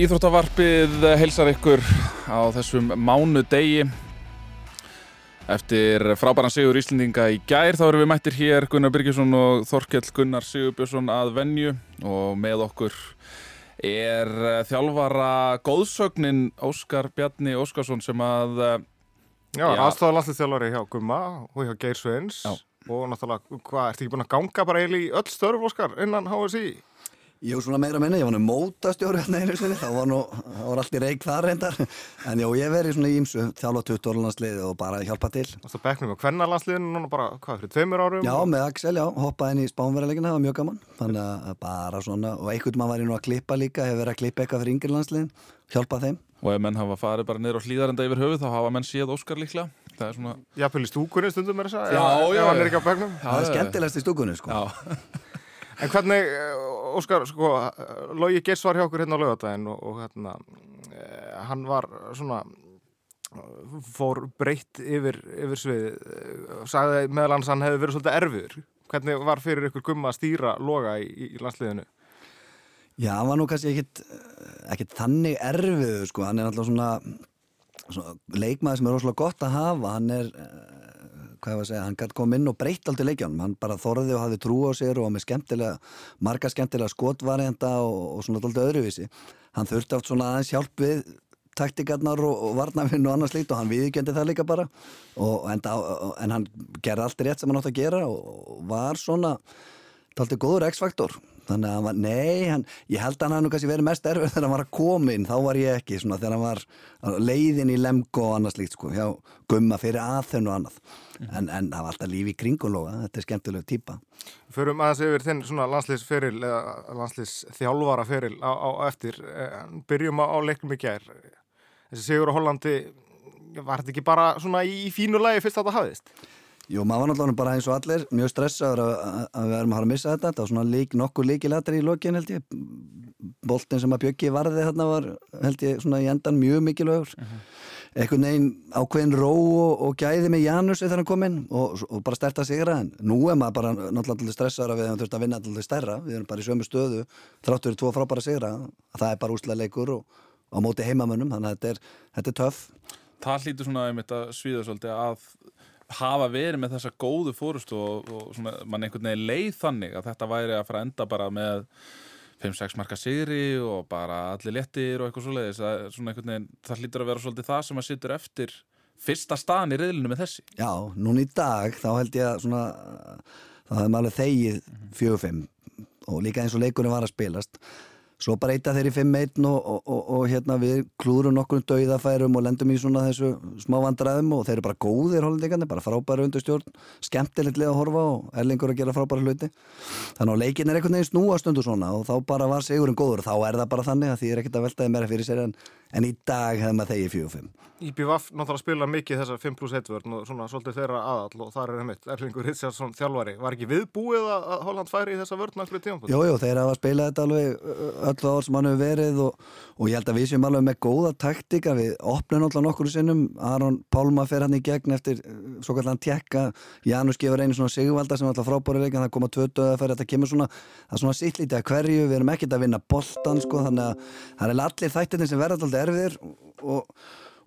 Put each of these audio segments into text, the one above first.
Íþróttavarpið heilsar ykkur á þessum mánu degi Eftir frábæran Sigur Íslendinga í gær þá erum við mættir hér Gunnar Byrkjesson og Þorkell Gunnar Sigurbjörnsson að venju og með okkur er þjálfara góðsögnin Óskar Bjarni Óskarsson sem að Já, Já. aðstofað landslýstjálfari hjá Gumma og hjá Geir Sveins og náttúrulega, hvað, ertu ekki búin að ganga bara eiginlega í öll störf, Óskar, innan HSI? Jú, svona meira minni, ég var nú mótastjóri hérna einu sinni, þá var nú, þá var allt í reik þar reyndar, en jú, ég verið svona í ímsu, þjálfa 20 orðlandsliði og bara hjálpa til. Veist að bekknum á hvenna landsliðinu núna bara, hvað, fyrir tveimur árum? Já, með Axel, já, hoppaði inn í spánverðarleikin, það var mjög gaman, þannig að bara svona, og einhvern mann var ég nú að klippa líka, hefur verið að klippa eitthvað fyrir yngri landsliðin, hjálpa þeim. og ef menn hafa farið bara niður á hlýðarenda yfir höfuð þá hafa menn séð Óskar líklega Það er svona Jafnvel í stúkunni stundum er þess að, Já, ef, já, ef hann já. er ekki á bekknum. Já, það er já, skemmtilegast í stúkunni, sko. Já, En hvernig, eh, Óskar, sko, Lógi Geirs var hjá okkur hérna á laugadaginn og, og hérna, eh, hann var svona, fór breytt yfir, yfir sviðið, eh, sagði meðal hans hann hefði verið svolítið erfiður. Hvernig var fyrir ykkur Gumma að stýra Loga í, í, landsliðinu? Já, hann var nú kannski ekkit, ekkit þannig erfiðu, sko, hann er alltaf svona, svona leikmaður sem er rosalega gott að hafa, hann er, hvað ég var að segja, hann gæti koma inn og breytt aldrei leikjánum, hann bara þorði og hafði trú á sér og með skemmtilega, marga skemmtilega skotvarienda og, og svona aldrei öðruvísi. Hann þurfti átt svona aðeins hjálp við taktikarnar og, og varnavinn og annars lít og hann viðkendi það líka bara. Og, en, en hann gerði allt rétt sem hann átt að gera og var svona Dalti góður X-faktor þannig að hann var, nei, hann, ég held að hann nú kannski verið mest erfið þegar hann var að koma inn þá var ég ekki, svona þegar hann var leiðin í lemgo og annað slíkt sko hjá gumma fyrir aðþönn og annað en, en það var alltaf lífi í kringulóga þetta er skemmtilega típa Förum aðeins yfir þinn svona landslýsferil eða landslýsþjálfara feril á, á eftir. Byrjum á, leiknum í gær. Þessi sigur á Hollandi, var þetta ekki bara svona í fínu lagi fyrst að þetta hafðist? Jú, maður var náttúrulega bara eins og allir mjög stressaður að, að, við erum að fara að missa þetta. Það var svona lík, nokkur líkilættir í lokin held ég. Boltin sem að Bjöggi varði þarna var held ég svona í endan mjög mikilvægur. Einhvern veginn ákveðin ró og, og gæði með Janus þegar hann kom inn og, og bara sterta sigra. En nú er maður bara náttúrulega stressaður að við höfum þurft að vinna alltaf stærra. Við erum bara í sömu stöðu þráttur í tvo frábæra sigra. Það er bara úslega leikur og á móti heimamönnum þannig að þetta er, þetta er það hlýtur svona einmitt að svíða svolítið að hafa verið með þessa góðu fórustu og, og svona, mann einhvern veginn leið þannig að þetta væri að fara að enda bara með 5-6 marka sigri og bara allir léttir og eitthvað svoleiðis. Það, veginn, það hlýtur að vera svolítið það sem að sittur eftir fyrsta staðan í reyðlinu með þessi. Já, núna í dag þá held ég að svona þá hefði maður alveg þegið fjögur fimm og líka eins og leikurinn var að spilast svo að þeir í 5-1 og, og, og, og hérna við klúrum nokkur dauðafærum og lendum í svona þessu smá vandræðum og þeir eru bara góðir hollendingarnir, bara frábæra undirstjórn skemmtilegt lið að horfa og erlingur að gera frábæra hluti. Þannig að leikin er einhvern veginn snúast undur svona og þá bara var sigurinn góður. Þá er það bara þannig að því er ekkert að veltaði meira fyrir sér en, en í dag hefði maður þegið 4-5 IBVF náttúrulega spila mikið þessar 5 plus 1 vörn og svona svolítið þeirra aðall og þar er einmitt Erlingur Hitsjarsson þjálfari. Var ekki viðbúið að að Holland færi í þessa vörn náttúrulega tímanbúið? Jú, jú, þeir hafa spilað þetta alveg öllu ár sem hann hefur verið og, og ég held að við séum alveg með góða taktika. Við opnum alltaf nokkur sinnum. Aron Pálma fer hann í gegn eftir svo kallan tjekka, Janus gefur einu svona sigvalda sem alltaf frábæri leik það koma tvö döða fyrir, þetta. Kemur svona svona sittlítið að hverju, við erum ekkert að vinna boltan sko, þannig að er erfiðir og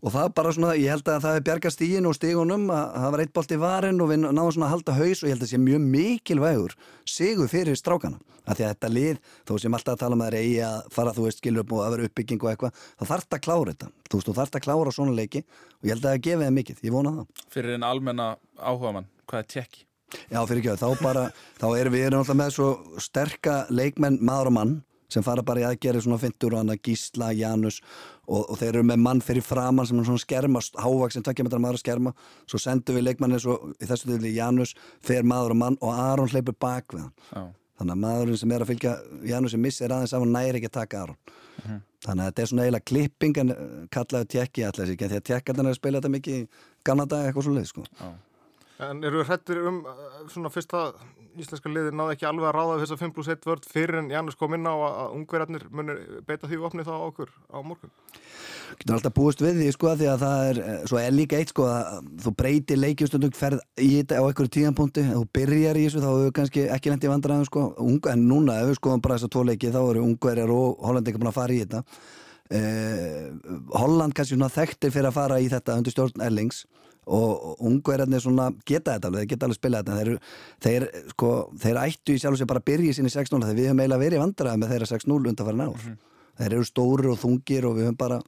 Og það bara svona, ég held að það er bjarga stígin og stígunum að það var eitt bolt í varin og við náðum svona að halda haus og ég held að það sé mjög mikilvægur sigur fyrir strákana. Af því að þetta lið, þó sem alltaf að tala um að er eigi að fara, þú veist, skilur upp og að vera uppbygging og eitthvað, þá þarf þetta að klára þetta. Þú veist, þú þarf þetta að klára svona leiki og ég held að það gefi það mikið, ég vona það. fyrir en almenna áhuga mann, hvað er tjekki? Já, fyrir ekki, þá bara, þá erum við erum alltaf með svo sterka leikmenn maður og mann sem fara bara í aðgerið svona fintur og hana Gísla, Janus og, og þeir eru með mann fyrir framann sem er svona skerma, hávaksin, takkja með maður að skerma. Svo sendum við leikmannir svo í þessu tilfelli Janus, fer maður og mann og Aron hleypur bak við hann. Já. þannig að maðurinn sem er að fylgja Janus sem missir aðeins af hann næri ekki að taka Aron. Þannig að þetta er svona eiginlega klipping en kallaðu tjekki allir sig, því að tjekkarnir er að spila þetta mikið í gamla dag eitthvað svo leið sko. En eru hrættir um uh, svona fyrsta íslenska liði náðu ekki alveg að ráða þessa 5 plus 1 vörð fyrir en Janus kom inn á að, að ungverjarnir muni beita því opni þá okkur á morgun? getur alltaf búist við því sko því að það er, eh, svo er líka eitt sko að þú breytir leikjumstundum ferð í þetta á einhverju tíðanpunkti, þú byrjar í þessu þá hefur kannski ekki lendi vandræðum sko. Unga, en núna ef við skoðum bara þess að tvo leiki þá eru ungverjar og hollandi ekki búin að fara í þetta. Eh, Holland kannski þekktir fyrir að fara í þetta undir stjórn Erlings og ungverðarnir svona geta þetta alveg, þeir geta alveg spila þetta þeir, þeir, sko, þeir ættu í sjálf og sér bara að byrja í sinni 6-0 þegar við höfum eiginlega verið vandræði með þeirra 6-0 undan farin ár. Þeir eru stórir og þungir og við höfum bara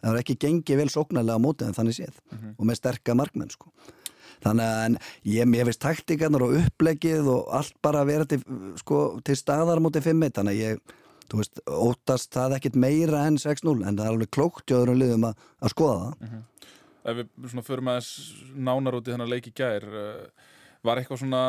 það er ekki gengið vel sóknarlega á mótið en þannig séð. Og með sterka markmenn sko. þannig að ég, ég veist taktikarnar og upplegið og allt bara að vera til, sko, til staðar mótið 5-1 þannig að ég veist, óttast það ekkit meira enn 6-0 en það er alveg klókt ef við svona förum aðeins nánar út í þennan leik í gær uh, var eitthvað svona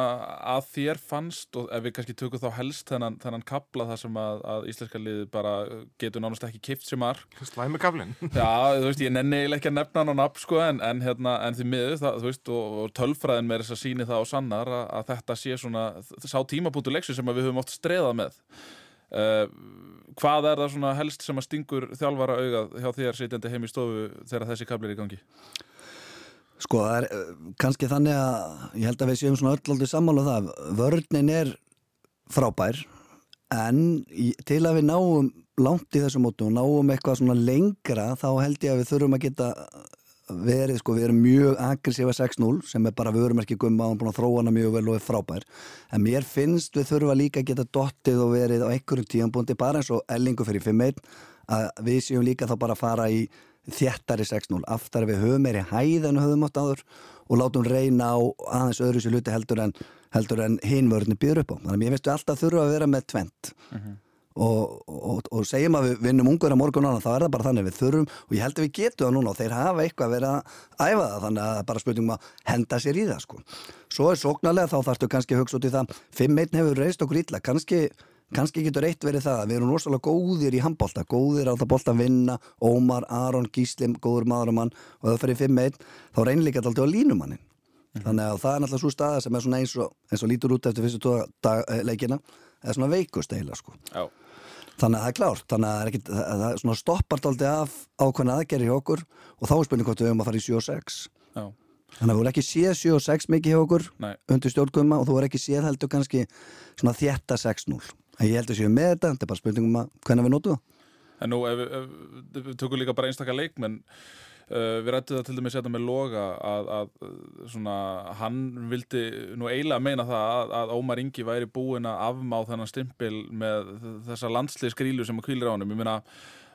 að þér fannst og ef við kannski tökum þá helst þennan, þennan kapla þar sem að, að íslenska liði bara getur nánast ekki kipt sem mark? Slæmi kaflin Já, þú veist, ég nenni ekki að nefna hann á nafn sko, en, en, hérna, en því miður, það, þú veist, og, og tölfræðin með þess að síni það á sannar að, að þetta sé svona, sá tímabútu leiksu sem við höfum oft streðað með uh, Hvað er það svona helst sem að stingur þjálfara augað hjá þér sitjandi heim í stofu þegar þessi kabli er í gangi? Sko, það er uh, kannski þannig að ég held að við séum svona öll aldrei sammála um það. Vörnin er frábær en í, til að við náum langt í þessu mótu og náum eitthvað svona lengra þá held ég að við þurfum að geta verið, sko, við erum mjög aggressífa 6-0 sem er bara vörumerki gumma og búin að þróa hana mjög vel og er frábær. En mér finnst við þurfum að líka geta dottið og verið á einhverjum tíanbúndi bara eins og ellingu fyrir 5-1 að við séum líka þá bara að fara í þjættari 6-0 aftar við höfum meiri hæð en höfum átt áður og látum reyna á aðeins öðru sér luti heldur en, en hinvörðinu býður upp á. Þannig að mér finnst við alltaf þurfa að vera með tvent og, og, og segjum að við vinnum ungur að morgun ána þá er það bara þannig við þurfum og ég held að við getum það núna og þeir hafa eitthvað að vera að æfa það þannig að það er bara spurningum að henda sér í það sko. svo er sóknarlega þá þarfstu kannski að hugsa út í það 5-1 hefur reist okkur ítla kannski, kannski getur eitt verið það að við erum rosalega góðir í handbólta góðir á það bólta að vinna Ómar, Aron, Gíslim, góður maður og mann og það fyrir 5-1 þá reynleika þetta alltaf á línumannin þannig að það er náttúrulega svo staða sem er svona eins og, eins og lítur út eftir fyrstu tóða leikina eða svona veikust eiginlega sko. Já, Þannig að það er klárt, þannig að það, er ekkit, það, það svona stoppar daldi af ákveðna aðgerri hjá okkur og þá er spurning hvort við höfum að fara í 7 og 6. já, Þannig að við vorum ekki séð 7 og 6 mikið hjá okkur nei undir stjórngumma og þú voru ekki séð heldur kannski svona þétta 6-0. En ég heldur séu með þetta, þetta er bara spurning um að hvernig við notum það. En nú, ef, ef, ef við tökum líka bara einstaka leikmenn uh, við rættum það til dæmis hérna með Loga að, að uh, svona, hann vildi nú eiginlega meina það að, að Ómar Ingi væri búinn að afmá þennan stimpil með þessa landsliðskrílu sem að kvílir á honum. Ég meina,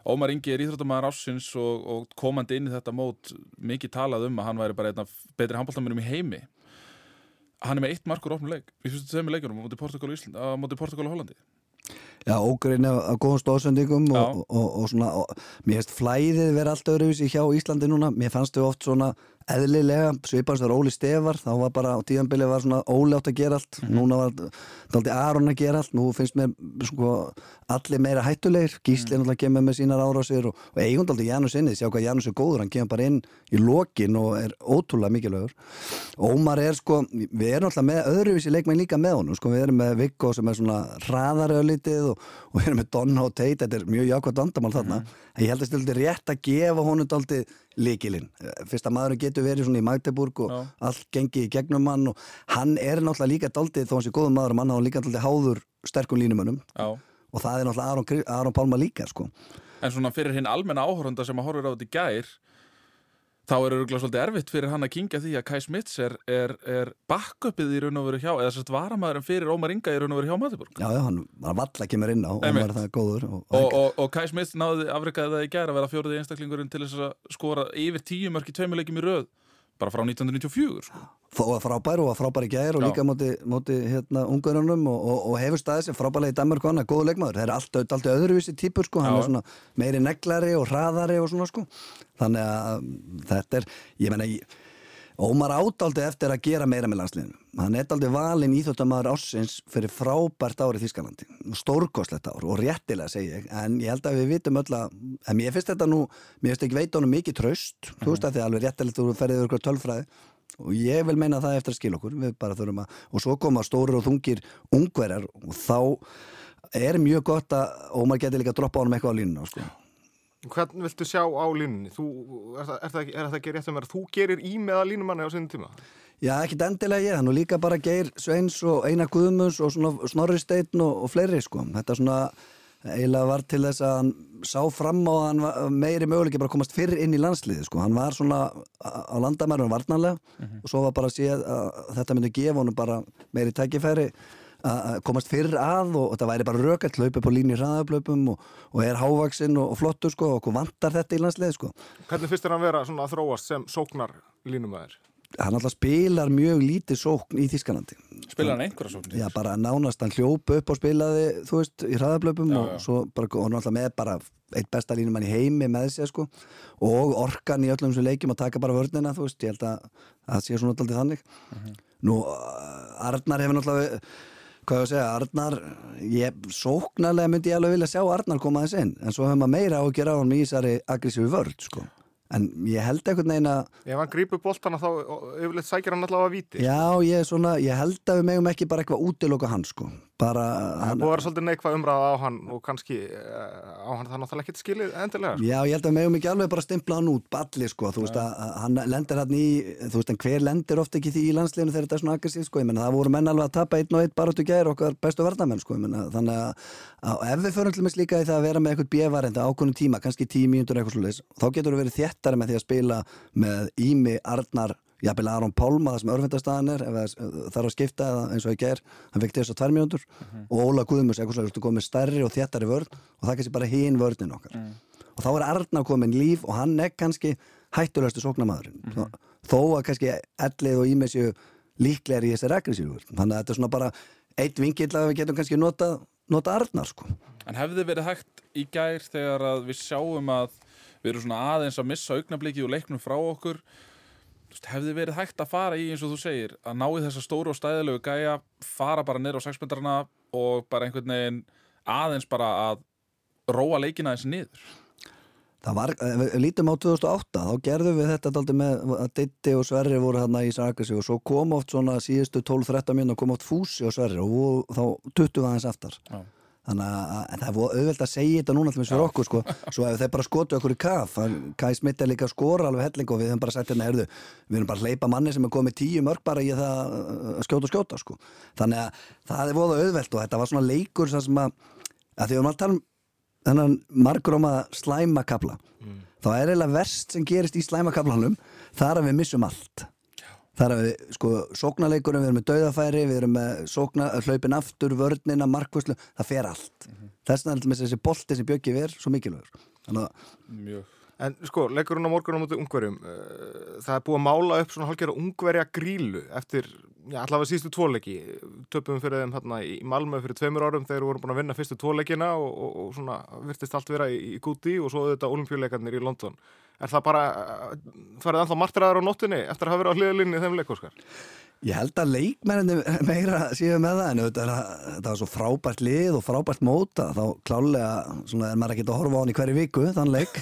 Ómar Ingi er íþróttamæðar ásins og, og komandi inn í þetta mót mikið talað um að hann væri bara einn af betri handbóltamennum í heimi. Hann er með eitt markur opnum leik í fyrstu tveimur leikunum á móti Portugal og, Ísland, á móti Portugal og Hollandi. Já, ógurinn af, af góðum stóðsendingum Já. og, og, og svona, og, mér finnst flæðið vera allt öðruvísi hjá Íslandi núna, mér fannst þau oft svona eðlilega, svipast þar Óli Stefar þá var bara, á tíðanbili var svona Óli átt að gera allt, núna var daldi Aron að gera allt, nú finnst mér sko, allir meira hættulegir Gísli náttúrulega kemur með sínar árásir og, og eigund aldrei Janus inni, sjá hvað Janus er góður hann kemur bara inn í lokin og er ótrúlega mikilvægur. Ómar er sko, við erum alltaf með öðruvísi leikmenn líka með honum, sko, við erum með Viggo sem er svona hraðari öllítið og, og við erum með Donna og Tate, þetta er mjög jákvæmt vandamál þarna, en ég held að líkilinn fyrst að maður getur verið svona í Magdeburg og Já. allt gengi í gegnum hann og hann er náttúrulega líka daldið þó hann sé góðum maður og mann hafa líka daldið háður sterkum línumönnum Já. og það er náttúrulega Aron, Aron Pálma líka sko. En svona fyrir hinn almenna áhörunda sem að horfir á þetta í gær þá er örgulega svolítið erfitt fyrir hann að kingja því að Kai Smits er, er, er backupið í raun og veru hjá eða sérst varamæðurinn fyrir Ómar Inga í raun og veru hjá Matiburg já, já, hann var valla kemur inn á var það góður og, og, og, og Kai Smits náði afreikaði það í gær að vera fjóruði einstaklingurinn til þess að skora yfir tíu mörk í tveimuleikim í röð bara frá 1994 sko. Þó var frábær og var frábær í gær og líka móti, móti hérna, ungurunum og, og, og hefur staðið sem frábærlega í Danmark og hann er góðu leikmaður, það er alltaf, alltaf öðruvísi típur sko, hann Já. er svona meiri neglari og hraðari og svona sko þannig að um, þetta er ég menna, Ómar ádaldi eftir að gera meira með landsliðinu. Hann er aldrei valinn íþjóttamæður ársins fyrir frábært árið Þískalandi. Stórkoslegt ár og réttilega segi ég. En ég held að við vitum öll að, en mér finnst þetta nú, mér finnst ekki veit honum mikið traust. Þú veist að þið alveg réttilegt þú ferðið ykkur tölfræði. Og ég vil meina það eftir að skila okkur. Við bara þurfum að, og svo koma stórir og þungir ungverjar og þá er mjög gott að Ómar geti líka að droppa honum eitthvað á línuna, sko. Hvern viltu sjá á línunni? Þú, er, það, er, það, er það ekki rétt mér að þú gerir í með að línumanni á sinni tíma? Já, ekkit endilega ég, hann og líka bara Geir Sveins og Einar Guðmunds og svona Snorri Steinn og, og fleiri sko. Þetta svona, eiginlega var til þess að hann sá fram á að hann var meiri möguleiki bara komast fyrr inn í landsliði sko. hann var svona á landamærunum varnarlega og svo var bara að sé að þetta myndi gefa honum bara meiri tækifæri að komast fyrr að og þetta væri bara rökalt hlaupa upp á línu hraðablöpum og, og er hávaksinn og, og flottur sko og vantar þetta í landsliði sko Hvernig finnst þér hann vera svona að þróast sem sóknar línumæður? Hann alltaf spilar mjög lítið sókn í Þískalandi Spilar hann einhverja sóknir? Já, bara nánast hann hljóp upp og spilaði, þú veist, í hraðablöpum Já, og já. svo bara, og náttúrulega með bara eitt besta línum hann í heimi með sér, sko og orkan í öllum sem leikjum að taka bara vörnina, þú veist, ég held að það sé svona alltaf þannig Mhm. Nú, uh, Arnar hefur náttúrulega hvað ég að segja, Arnar ég, sóknarlega myndi ég alveg vilja sjá Arnar koma þess inn, en svo hefur maður meira á að gera á hann í þessari aggressífi vörð, sko en ég held einhvern veginn að Ef hann grípur boltana þá yfirleitt sækir hann allavega að víti. Já, ég, svona, ég held að við megum ekki bara eitthvað útiloka hann sko bara, hann, vera svolítið neikvað umræða á hann og kannski eh, á hann það náttúrulega ekkert skilið endilega. sko. Já, ég held að við megum ekki alveg bara stimpla hann út balli sko, þú veist að hann lendir hann í þú veist en hver lendir ofta ekki því í landsliðinu þegar þetta er svona aggressív sko, ég menna það voru menn alveg að tapa einn og einn bara út og gæri okkar bestu varnamenn sko, ég menna þannig að, ef við förum til með líka í það að vera með eitthvað bjövarenda ákvönum tíma, kannski tíu mínútur eitthvað svoleiðis, þá getur við verið þéttari með því að spila með Ími, Arnar jafnvel Aron Pálma, það sem örfindastæðan er ef það þarf að skipta eins og ég ger hann fikk þess að tvær mínútur. Og Óla Guðmus eitthvað svo, komið stærri og þéttari vörn og það er kannski bara hinn vörnin okkar. Og þá er Arnar komin líf og hann er kannski hættulegastu sóknamaðurinn þó, þó að kannski ellið og ímið séu líklegri í þessari aggressífur þannig að þetta er svona bara eitt vingill að við getum kannski nota, nota Arnar sko. En hefði verið hægt í gær þegar að við sjáum að við erum svona aðeins að missa augnabliki og leiknum frá okkur veist, hefði verið hægt að fara í eins og þú segir að ná í þessa stóru og stæðilegu gæja fara bara niður á sexmendarna og bara einhvern veginn aðeins bara að róa leikina þessi niður Það var, lítum á 2008 þá gerðum við þetta daldi með að Ditti og Sverri voru þarna í Sarkasi og svo kom oft svona síðustu 12-13 minn og kom oft Fúsi og Sverri og þá tuttu við aðeins aftar Já. Þannig að það er auðvelt að segja þetta núna allmest fyrir okkur sko, svo ef þeir bara skotu okkur í kaf Kai Smith er líka að skora alveg helling og við höfum bara sagt hérna, heyrðu, við erum bara að hleypa manni sem er komið tíu mörg bara í það að skjóta og skjóta sko, þannig að það er voru auðvelt og þetta var svona leikur sem að, að því við erum að tala um þennan margróma slæmakabla þá er eiginlega verst sem gerist í slæmakablanum það er að við missum allt það er að við, sko, sóknarleikurum við erum með dauðafæri, við erum með sókna, hlaupin aftur, vörnina, markvöslu það fer allt, þess vegna er alltaf þessi bolti sem bjöggi ver svo mikilvægur. Þannig að, Mjög En sko, leikurinn á morgun á mútið ungverjum, uh, það er búið að mála upp svona hálfgerða ungverja grílu eftir, já, allavega síðustu tvoleiki, töpum fyrir þeim hérna í Malmö fyrir tveimur árum þegar voru búin að vinna fyrstu tvoleikina og, og, og svona virtist allt vera í, í gúti og svo auðvitað olimpíuleikarnir í London. Er það bara, uh, farið ennþá martraðar á nóttunni eftir að hafa verið á hliðalinni í þeim leik, Óskar? Ég held að leikmenninni meira séu með það en þetta var svo frábært lið og frábært móta þá klálega, svona er maður ekki að horfa á hann í hverju viku, þann leik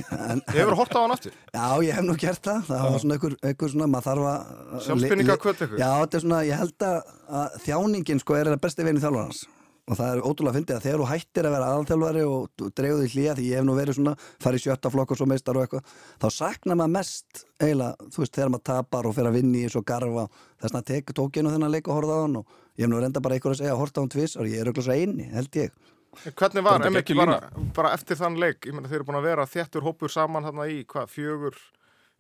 hefur hort á hann aftur. Já, ég hef nú gert það, það var svona einhver, einhver svona, maður þarf að Sjálfsbynninga hvöt ykkur. Já, þetta er svona, ég held að, að þjáningin sko er það besti veginn þjálfarans og það er ótrúlega að fyndið að þegar þú hættir að vera aðalþjálfari og dreguð í hlýja því ég hef nú verið svona, farið í sjötta flokk og svo meistar og eitthvað, þá saknar maður mest eiginlega, þú veist, þegar maður tapar og fer að vinni í svo garfa, þess að tek tókinu þennan leik og horfða á hann og ég hef nú reynda bara einhver að segja horta á hann tvis og ég er auðvitað svo eini, held ég. Hvernig var, Þetta einmitt, geggjuð bara, bara eftir þann leik, ég meina þeir eru búin að vera þéttur hópur saman þarna í hvað, fjögur,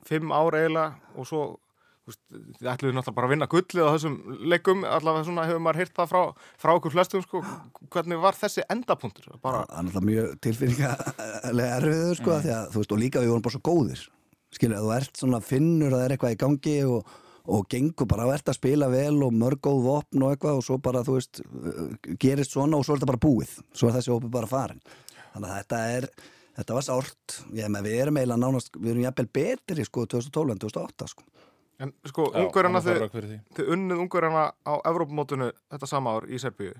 fimm ár eiginlega og svo, þið ætluðu náttúrulega bara að vinna gullið á þessum leikum, allavega svona hefur maður heyrt það frá, frá okkur flestum, sko, hvernig var þessi endapunktur? Bara, það er náttúrulega mjög tilfinningalega erfiður sko, því að veist, og líka við vorum bara svo góðir. Skilur, að þú ert svona finnur að það er eitthvað í gangi og, og gengur bara að ert að spila vel og mörg góð vopn og eitthvað og svo bara, þú veist, uh, gerist svona og svo er þetta bara búið, svo er þessi hópi bara farin þannig að þetta er þetta var með við erum eiginlega nánast, við erum jafnvel betri sko 2012 en 2008 sko en sko, var þið, unnið ungverjana á Evrópumótunu þetta sama ár í Serbíu.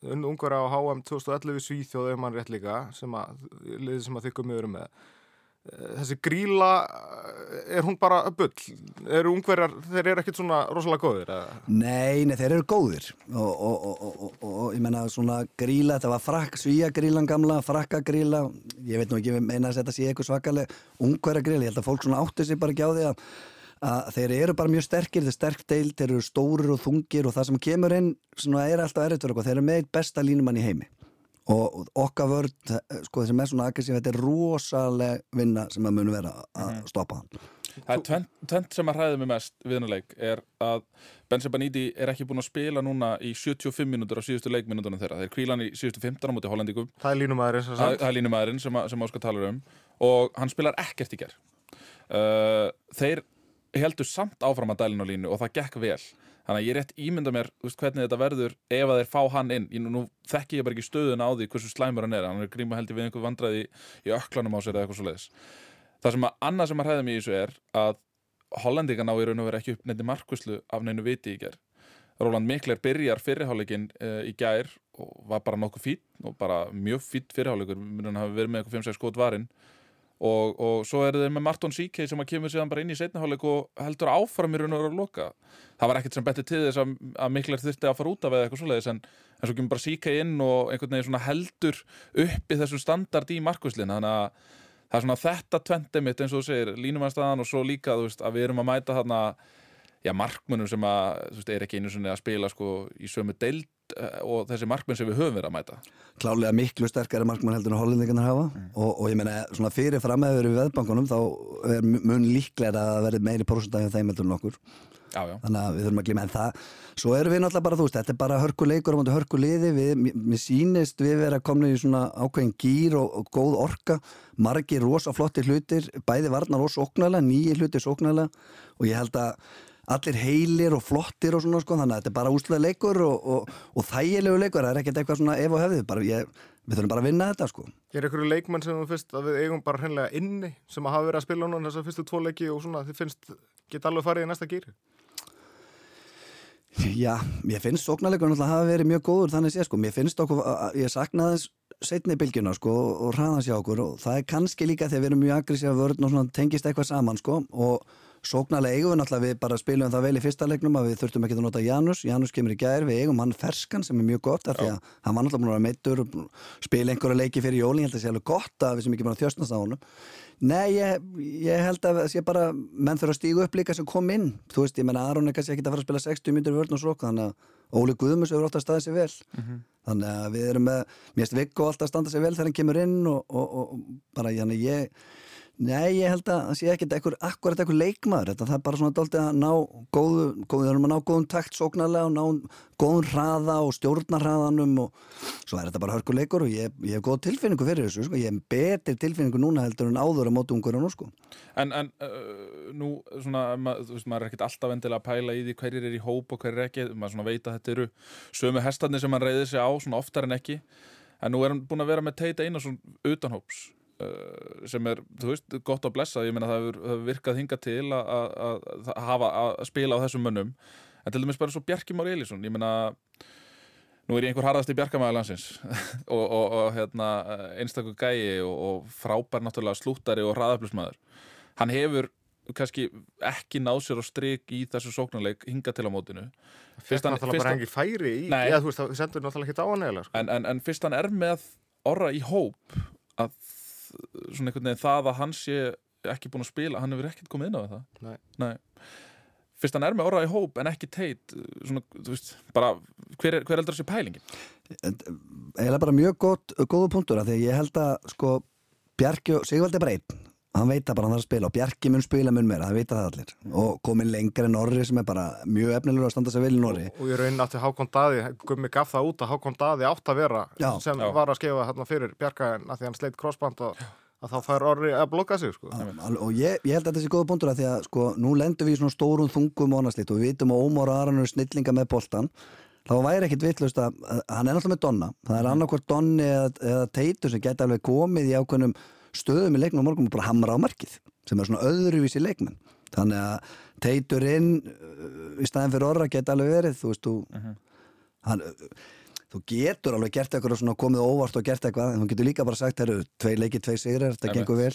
Þið unnið ungverja á HM 2011 í Svíþjóð ef mann rétt líka, sem að, liðið sem að þið komið eru með. Eh, Þessi gríla, eh, er hún bara bull? Eru ungverjar, þeir eru ekkit svona rosalega góðir? eða? Nei, nei, þeir eru góðir og, og, og, og, og, og ég menna svona gríla, þetta var frakk, svíja grílan gamla, frakka gríla, ég veit nú ekki, ég meina að þetta sé eitthvað svakaleg ungverja gríla, ég held að fólk svona átti sig bara ekki á því að, að þeir eru bara mjög sterkir, þeir er sterk deil, þeir eru stórir og þungir og það sem kemur inn svona er alltaf fyrir okkur, þeir eru með besta línumann í heimi og okkar vörd, sko sem er svona aggressív þetta er rosaleg vinna sem að munu vera að stoppa hann Það er tvent, tvent sem að hræði mig mest við hennar leik er að Benze Banidi er ekki búin að spila núna í 75 mínútur á síðustu leikminúturinn þeirra. Þeir kvíla hann í síðustu 15 á móti hollendingum. Það er línumæðurinn sem Það, sagt. það er línumæðurinn sem, að- sem Óskar talar um og hann spilar ekkert í ger. Uh, þeir heldur samt áfram að dælinu línu og það gekk vel. Þannig að ég rétt ímynda mér veist, hvernig þetta verður ef að þeir fá hann inn. Ég, nú, þekki ég bara ekki stöðuna á því hversu slæmur hann er. Hann er gríma held ég við einhver vandræði í, í öklanum á sér eða eitthvað svo leiðis. Það sem að annað sem að hræða mig í þessu er að Hollendinga ná í raun og vera ekki upp nefndi markvislu af neinu viti í gær. Róland Mikler byrjar fyrirháleikin uh, í gær og var bara nokkuð fýtt og bara mjög fýtt fyrirháleikur, mér hann hafi verið með eitthvað 5-6 skot varinn og, og svo eru þeir með Marton Sike sem að kemur síðan bara inn í seinniháleik og heldur áfram í raun og loka. Það var ekkert sem betur til þess að, að Mikler þurfti að fara út af eða eitthvað svoleiðis en, en svo kemur bara Sike inn og einhvern veginn heldur uppi þessum standard í markvislinn þannig að það er svona þetta tventi mitt eins og þú segir, línumannstæðan og svo líka veist, að við erum að mæta þarna já, markmönnum sem að, þú veist, er ekki einu svona að spila sko í sömu deild eh, og þessi markmenn sem við höfum verið að mæta. Klálega miklu sterkari markmann heldur en hollendingarnar hafa. Og, og ég meina svona fyrir framöður í veðbankunum þá er mun líklega að verði meiri prósundæði þeim heldur en okkur. Já, já, þannig að við þurfum að glíma. En það svo erum við náttúrulega bara, þú veist, þetta er bara hörkuleikur á móti hörkuliði, við, mér- sýnist við vera komin í svona ákveðin gýr og, og góð orka, margir rosa flottir hlutir, bæði varnar og sóknarlega, nýji hlutir sóknarlega og ég held að allir heilir og flottir og svona sko, þannig að þetta er bara úslega leikur og, og, og þægilegu leikur, það er ekkert eitthvað svona ef og hefðið, bara ég, við þurfum bara að vinna þetta sko. Er einhverju leikmenn sem þú finnst að við eigum bara hreinlega inni sem að hafa verið að spila núna þessar fyrstu tvo leiki og svona þið finnst geta alveg farið í næsta gýri? Já, mér finnst sóknarleikur náttúrulega hafa verið mjög góður þannig sé sko, mér finnst okkur, að- að- ég saknaði setni bylgjuna sko og hraðans hjá okkur og það er kannski líka þegar við erum mjög aggressífa vörn og svona tengist eitthvað saman sko og sóknarlega eigum við náttúrulega við bara spilum það vel í fyrsta leiknum að við þurftum ekki að nota Janus, Janus kemur í gær, við eigum hann ferskan sem er mjög gott af því að hann var náttúrulega búin að vera meittur og spila einhverja leiki fyrir jóli, ég held að það sé alveg gott að við sem ekki bara þjóstnast á honum. Nei, ég, ég held að það sé bara menn þurfa að stígu upp líka sem kom inn. Þú veist, ég menna Aron er kannski ekki að fara að spila 60 myndir vörn og srók, þannig að Óli Guðmus hefur alltaf staðið sér vel. Þannig að við erum með, mér finnst Viggo alltaf að standa sér vel þegar hann kemur inn og, og, og bara, þannig ég Nei, ég held að það sé ekkert akkurat ekkur leikmaður, þetta. Það er bara svona dálítið að ná góðu, góðu, við erum að ná góðum takt sóknarlega og ná góðum hraða og stjórnarhraðanum og svo er þetta bara hörkuleikur og ég, ég hef góð tilfinningu fyrir þessu, sko, ég hef betri tilfinningu núna heldur en áður á móti ungur en nú, sko. En, en uh, nú, svona, ma, þú veist, maður er ekkert alltaf endilega að pæla í því hverjir er í hóp og hverjir ekki, maður svona veit að þetta eru sömu hestarnir sem hann reyðir sig á, svona oftar en ekki, en nú er hann búin að vera með Teita Einarsson utanhóps, uh, sem er, þú veist, gott að blessa, ég meina það hefur, virkað hinga til að, að, að, að hafa að spila á þessum mönnum, en til dæmis bara svo Bjarki Már Elísson, ég meina, nú er ég einhver harðasti bjarkamæður landsins. Og, og, og hérna, einstakur gæi og, og frábær náttúrulega slúttari og hraðaflusmaður hann hefur kannski ekki náð sér á strik í þessu sóknarleik hinga til á mótinu. Fyrst hann- náttúrulega bara engin færi í, eða þú veist, það sendur náttúrulega ekki hann eða sko. en, en, en fyrst hann er með orra í hóp að svona einhvern veginn það að hann sé ekki búin að spila, hann hefur ekkert komið inn á það Nei. fyrst hann er með orra í hóp en ekki teit svona, þú veist, bara hver er, hver heldur þessi pælingin? Eða bara mjög gott, góðu punktur að því ég held að, sko, Bjarki og Sigvaldi er bara einn, hann veit það bara hann þarf að spila og Bjarki mun spila mun meira, það veit það allir og komin lengur en Norri sem er bara mjög efnilegur að standa sig vel í Norri og ég raun átti Hákon Daði, Gummi gaf það út að Hákon Daði átt að vera Já. sem Já. var að skefa hérna fyrir Bjarka en að því hann sleitt crossband og að þá fær orri að blokka sig sko. Al- og ég, ég held að þetta sé góða punktur að því að sko, nú lendum við í svona stórum þungum og við vitum að Ómar og eru snillinga með boltan þá væri ekkit vitlaust að, að hann er náttúrulega með Donna það er annarkvort Donni eða, eða Teitur sem geta alveg komið í ákveðnum stöðum í leiknum á morgun og bara hamra á markið sem er svona öðruvísi leikmenn. Þannig að Teitur inn uh, í staðin fyrir orra geta alveg verið þú veist, þú hann, uh, þú getur alveg gert eitthvað svona komið óvart og gert eitthvað en þú getur líka bara sagt, herru, tvei leikir, tvei sigrar þetta gengur vel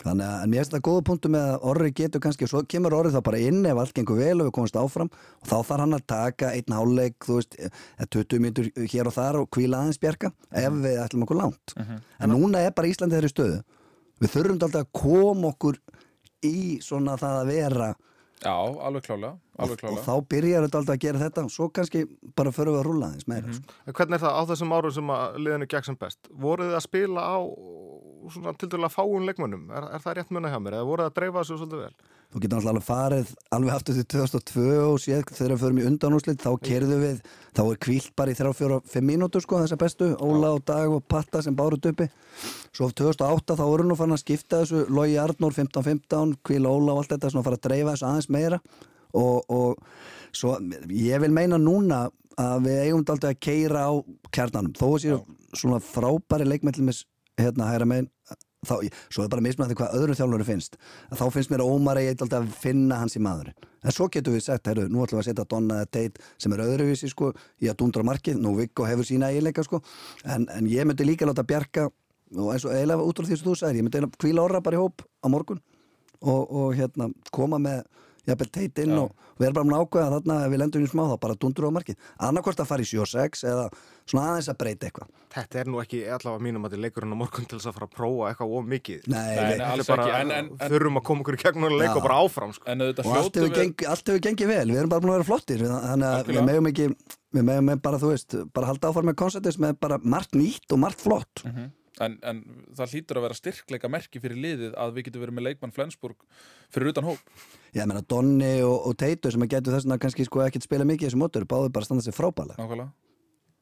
þannig að mér finnst þetta góða punktu með að orri getur kannski og svo kemur orri þá bara inn ef allt gengur vel og við komumst áfram og þá þarf hann að taka einn háleik, þú veist, eh, 20 mínutur hér og þar og kvíla aðeins bjarga ef við ætlum okkur langt. En núna er bara Íslandi þeirri stöðu. Við þurfum alltaf að koma okkur í svona það að vera Já, alveg klálega, og, og þá byrjar þetta alltaf að gera þetta og svo kannski bara förum við að rúlla aðeins meira sko. En hvernig er það á þessum árum sem að liðinu gekk sem best? Voruð þið að spila á svona til dæla fáun leikmönnum? Er, er það rétt munna hjá mér? Eða voruð þið að dreifa þessu svolítið vel? Þú getur alltaf farið alveg aftur til 2002 og séð þegar við förum í undanúslit þá kerðu við, þá er kvílt bara í 3-4-5 mínútur sko þessa bestu, Óla og Dag og Patta sem bárut uppi. Svo 2008 þá voru nú fann að skipta þessu Logi Arnór 15-15, Kvíla Óla og allt þetta svona að fara að dreifa þessu aðeins meira. Og, og svo ég vil meina núna að við eigum alltaf að keira á kjarnanum. Þó að séu svona frábæri leikmætlumis hérna hæra megin þá, svo er bara mismunandi hvað öðrum þjálfur finnst. Þá finnst mér að Ómar eigi alltaf að finna hans í maðurinn. En svo getur við sagt, heyrðu, nú ætlum við að setja Donna eða Tate sem er öðruvísi sko í að dundra markið, nú Viggo hefur sína eiginleika sko, en, en ég myndi líka láta bjarga og eins og eiginlega út frá því sem þú sagðir, ég myndi kvíla orra bara í hóp á morgun og, og hérna koma með jafnvel Tate inn Já. og við erum bara með ákveða þarna ef við lendum í smá þá bara dundur á markið. Annarkvort að fara í 7-6 eða svona aðeins að breyta eitthvað. Þetta er nú ekki allavega mínum að þið leikurinn á morgun til þess að fara að prófa eitthvað of mikið. Nei, Nei, nei, nei, Þetta er alls bara, ekki, en- en- en- þurfum að koma okkur í gegnum og leika og bara áfram, sko. En auðvitað og allt hefur, við... gengi, allt hefur gengið vel, við erum bara búin að vera flottir. Þannig að við megum ekki við megum með bara, þú veist, bara halda áfram með konceptis með bara margt nýtt og margt flott. Mhm. En, en það hlýtur að vera styrkleika merki fyrir liðið að við getum verið með leikmann Flensburg fyrir utan hóp. ég meina Donni og, og Teitu sem að getur þess að kannski sko ekkert spila mikið í þessu mótur, báðu bara að standa sér frábæla Nákvæmlega.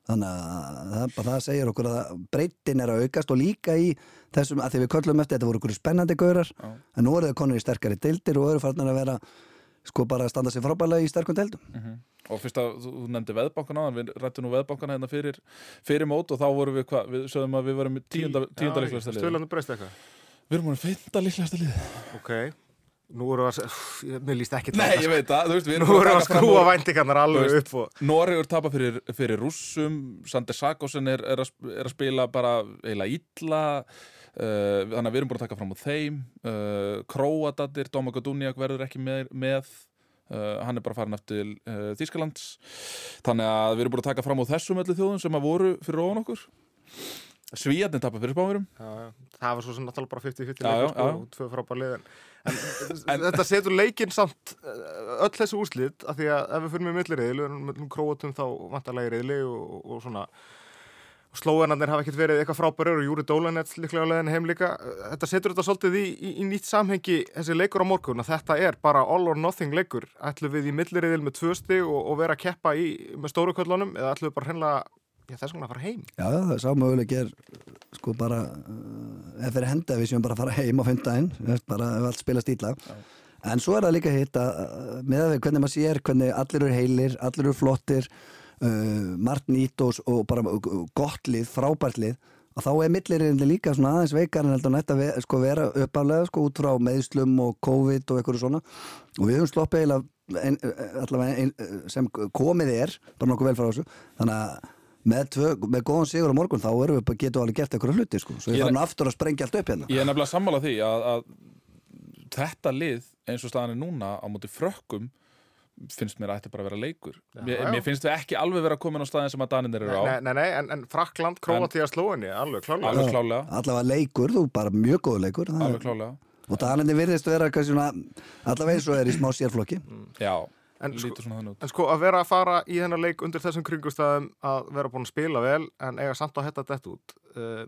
þannig að það, það segir okkur að breytin er að aukast og líka í þessum, að því við köllum eftir þetta voru okkur spennandi gaurar, Já. en nú eru þau konur í sterkari deildir og eru farnar að vera sko bara að standa sér frábæla í sterkum deildum Mm Og fyrst að þú þú nefndi veðbankana, við rættum nú veðbankana hérna fyrir, fyrir mót og þá vorum við hvað, við sögum að við varum í tíunda, tíunda líklegasta liðið. Stöðlandi breyst eitthvað. Við erum múin fynda líklegasta liðið. Ok. Nú við að, mér líst ekki Nei, ég veit það, þú veist, við Nú erum erum við að skrúa væntingarnar alveg upp og... Noregur tapa fyrir, fyrir rússum Sander Sakosen er, er, að, er að spila bara eiginlega illa uh, þannig að við erum búin að taka fram á þeim. Uh, Króatatir, Dóma Goduniak verður ekki með, með. Uh, hann er bara farin eftir Þískalands þannig að við erum búin að taka fram á þessum öllu þjóðum sem að voru fyrir ofan okkur. Svíjarnir tapa fyrir já. Það var svo sem náttúrulega bara 50-50 Já, já, leikur sko, og tvö frábær liðin. En, en þetta setur leikinn samt eh, öll þessu úrslit af því að ef við fyrir með millirriðil, við erum með króatum þá vantarlega í riðli og, og svona slóðanarnir hafa ekkert verið eitthvað frábærir og Júri Dólanets líklega á leiðin heim líka. Þetta setur þetta svolítið í, í, í nýtt samhengi þessi leikur á morgun að þetta er bara all or nothing leikur. Ætlum við í millirriðil með tvö stig og, og vera að keppa í, með stóru köllunum eða ætlum við bara hreinlega, þess vegna að fara heim. Já, það sá möguleik er sko bara uh, ef fyrir henda við séum bara að fara heim á fimmdægin bara ef allt spilast ítla en svo er það líka hitt að uh, með að við uh, margt nýtt og, bara uh, gott lið, frábært lið og þá er millirinn líka svona aðeins veikar en heldur nætt að ve sko, vera uppaflega sko, út frá meðslum og COVID og eitthvað svona. Og við höfum sloppið ein, allavega sem komið er bara nokkuð vel frá þessu. Þannig að með, tvö, með góðan sigur á morgun þá erum við getum alveg gert eitthvað hluti sko. svo þarf nú aftur að sprengja allt upp hérna. Ég er nefnilega sammála því að, að þetta lið eins og staðan er núna á móti frökkum finnst mér að þetta bara að vera leikur. Mér, já. mér finnst við ekki alveg vera komin á staðin sem að Daninir eru á. Nei, nei, nei, en, en Frakland, Króatíða, Slóinni, alveg klálega. alveg klálega, allavega leikur, þú bara mjög góð leikur það alveg klálega. Og Danindi virðist vera kannski svona, allavega eins og er í smá sérflokki. Já, En sko- lítur svona þannig út. En sko að vera að fara í þennan leik undir þessum kringustæðum að vera búin að spila vel en eiga samt að hætta þetta út uh,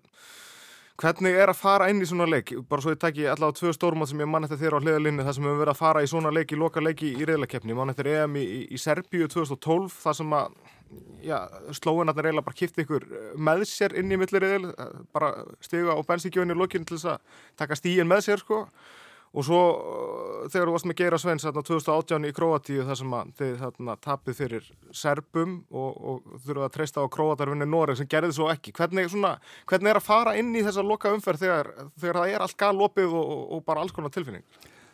Hvernig er að fara inn í svona leik? Bara svo ég taki allavega tvö stórmátt sem ég mann eftir þér á hliðalinni þar sem við höfum verið að fara í svona leik í loka leiki í reyðlakeppni. Mann eftir EM í, í, í Serbíu 2012 þar sem að já, slóinarnir eiginlega bara kipti ykkur eh, með sér inn í millirriðil, bara stiga á bensíkjóinu í lokinu til þess að taka stíin með sér sko og svo uh, þegar þú varst með Geira Sveins þarna 2018 í Króatíu þar sem þið þarna tapið fyrir Serbum og, og þurfuð að treysta á Króatarvinni Noreg sem gerði svo ekki. Hvernig, svona, hvernig er að fara inn í þessa loka umferð þegar, þegar það er allt galopið og, og bara alls konar tilfinning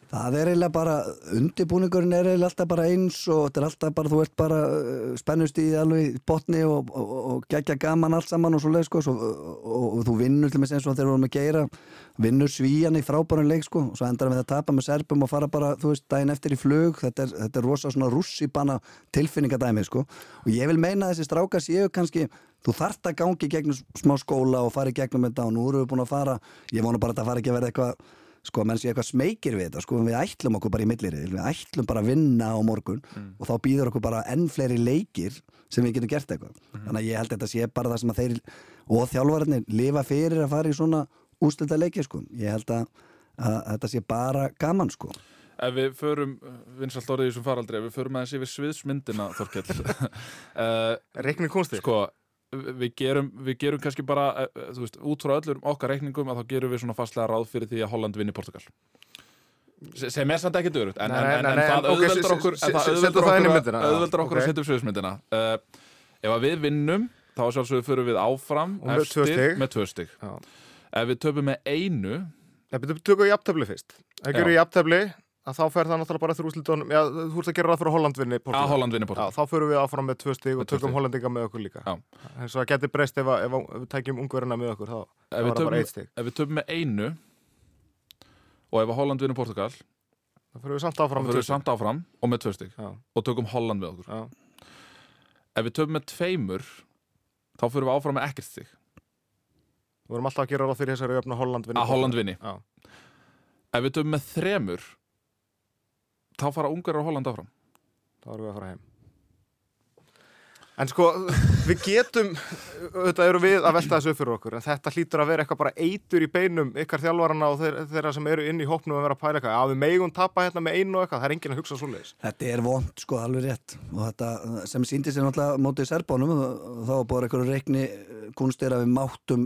Það er eiginlega bara, undirbúningurinn er eiginlega alltaf bara eins og þetta er alltaf bara, þú ert bara uh, spennust í alveg botni og, og, og gegja gaman allt saman og svo leið sko og, og, þú vinnur til með og þegar við vorum að geira vinnur svíjan í frábærum leik sko og svo endar við að tapa með serpum og fara bara, þú veist, daginn eftir í flug. Þetta er, þetta er rosa svona russibanna tilfinningadæmi sko. Og ég vil meina að þessi stráka séu kannski þú þart að gangi gegnum smá skóla og fara í gegnum þetta og nú erum við búin að fara ég vona bara að þetta fara ekki að verða eitthvað sko menn sé eitthvað smekir við þetta sko við ætlum okkur bara í millirið við ætlum bara að vinna á morgun og þá býður okkur bara enn fleiri leikir sem við getum gert eitthvað. Þannig að ég held að þetta sé bara það sem að þeir og þjálfararnir lifa fyrir að fara í svona ústilda leiki sko. Ég held að, að, að þetta sé bara gaman sko. Ef við förum, vinsalt orðið í þessum faraldri, ef við förum aðeins yfir sviðsmyndina, Þorkell, uh, Reikning kunsti sko, við gerum, við gerum kannski bara, uh, þú veist, út frá öllum okkar reikningum að þá gerum við svona fastlega ráð fyrir því að Holland vinni Portugal. Se- Sem er samt ekki dörugt, en, en, en, en það se- okkur, í okkur, myndina, að- setja upp sviðsmyndina. Uh, ef að við vinnum, þá sjálfsögum förum við áfram Og með tvö. Já. Ef við töpum með einu, Nei, betur tökum við jafntefli fyrst Ef Já. gerum við jafntefli að þá fer það náttúrulega bara eftir úrslitunum. Já, þú ert að gera það fyrir að Holland vinni að Portugal. Holland vinni Já, þá förum við áfram með tvö stig og tökum stig. Hollandinga með okkur líka. Já. En svo það getur breyst ef, að- ef, að- ef við tækjum ungverina með okkur þá er það bara eitt stig. ef við töpum með einu og ef að Holland vinur Portugal Þá förum við samt áfram fyrir við samt áfram og með tvö Já, og tökum Holland með okkur. Já, ef við töpum með tveimur þá fyrir við áfram með ekkert stygg við vorum alltaf að gera ráð fyrir þessari öfna Holland þá fara ungar og Holland áfram? Þá erum við að fara heim En sko, við getum, auðvitað eru við að velta þessu upp fyrir okkur, en þetta hlýtur að vera eitthvað bara eitur í beinum ykkar þjálfarana og þeir, þeirra sem eru inn í hópnum að vera að pæla eitthvað. Já, við megum tapa hérna með einu og eitthvað, það er enginn að hugsa svo leiðis. Þetta er vond, sko, alveg rétt og þetta sem síndi sér náttúrulega mótið Serbánum þá bara einhverju reikni kunstir að við máttum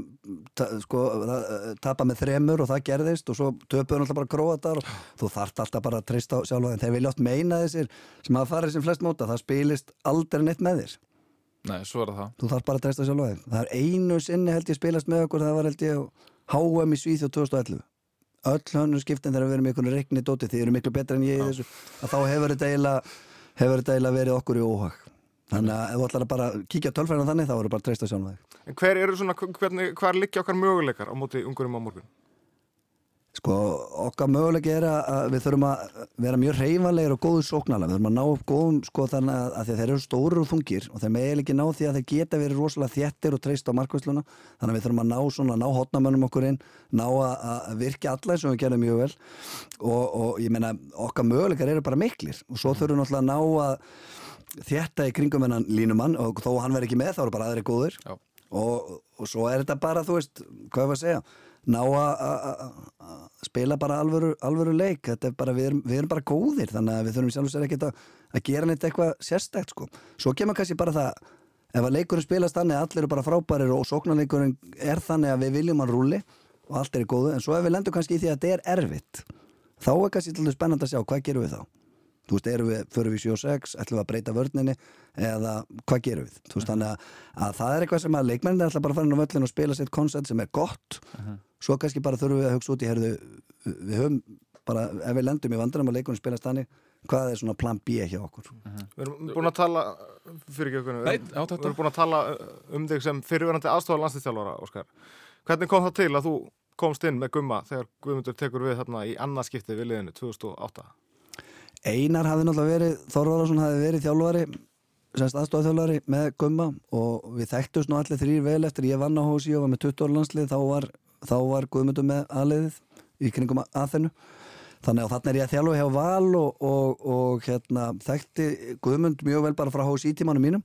ta, sko, það- tapa með þremur og það gerðist og svo töpuðu náttúrulega bara og nei, svo er það. Þú þarf bara að treysta á sjálfa þig það er einu sinni held ég spilast með okkur það var held ég HM í Svíþjóð 2011 öll hönnur skiptin þegar við erum í einhvern reikni dóti því eru miklu betra en ég í þessu að þá hefur þetta eiginlega verið okkur í óhag. Þannig að ef þú ætlar að bara kíkja tölfræðina þannig þá eru bara að treysta á sjálfa þig. En hver eru svona, hvernig, hver liggja okkar möguleikar á móti ungurum á morgun? Sko, okkar möguleiki er að- við þurfum að vera mjög reyfanlegir og góðu sóknala, við þurfum að ná upp góðum sko þannig að, að þeir eru stóru og þungir og þeir meðal ekki ná því að þeir geta verið rosalega þjettir og treyst á markvæsluna þannig að við þurfum að ná svona, ná hotnamönnum okkur inn ná að, að virka alla eins og við gerum mjög vel. Og, og ég meina okkar möguleikar eru bara miklir. Og svo þurfum við náttúrulega að ná að þjetta í kringum hennan línumann og þó hann Já. og, og svo er þetta bara, þú veist, hvað var að segja ná að- að að- að spila bara alvöru, alvöru leik. Er bara, við erum, við erum bara góðir þannig að við þurfum sjálf og sér ekkert að, að gera neitt eitthvað sérstækt sko, svo kemur kannski bara það ef að leikurinn spilast þannig að allir eru bara frábærir og sóknarleikurinn er þannig að við viljum hann rúli og allt er í góðu en svo ef við lendum kannski í því að þetta er erfitt þá er kannski til spennand að sjá hvað gerum við þá? Þú veist, erum við, förum við 7-6 ætlum við að breyta vörninni? Eða hvað gerum við, þú veist, þannig að, að það er eitthvað sem að leikmennin er alltaf bara að fara inn á völlin og spila sitt koncept sem er gott svo kannski bara þurfum við að hugsa út í herðu, við höfum bara, ef við lendum í vandræðum og leikunum spilast þannig hvað er svona plan B hjá okkur Við erum búin að tala, fyrir ekki okkur, við, við erum búin að tala um þig sem fyrirverandi aðstofar landslýstjálfara, Óskar. Hvernig kom það til að þú komst inn með gumma þegar Guðmundur tekur við þarna í annað skipti við liðinu 2008? Einar hafði náttúrulega verið, Þorvarason hafði verið þjálfari, semst aðstofþjálfari með Gumma og við þekktust nú allir þrýr vel eftir ég vann á hósi og var með 20 ára landslið, þá var, þá var Guðmundur með aðliðið í kringum aðþennu. Þannig að þarna er ég að þjálfa hjá Val og, og, og hérna, þekkti Guðmund mjög vel bara frá hósi tímanum mínum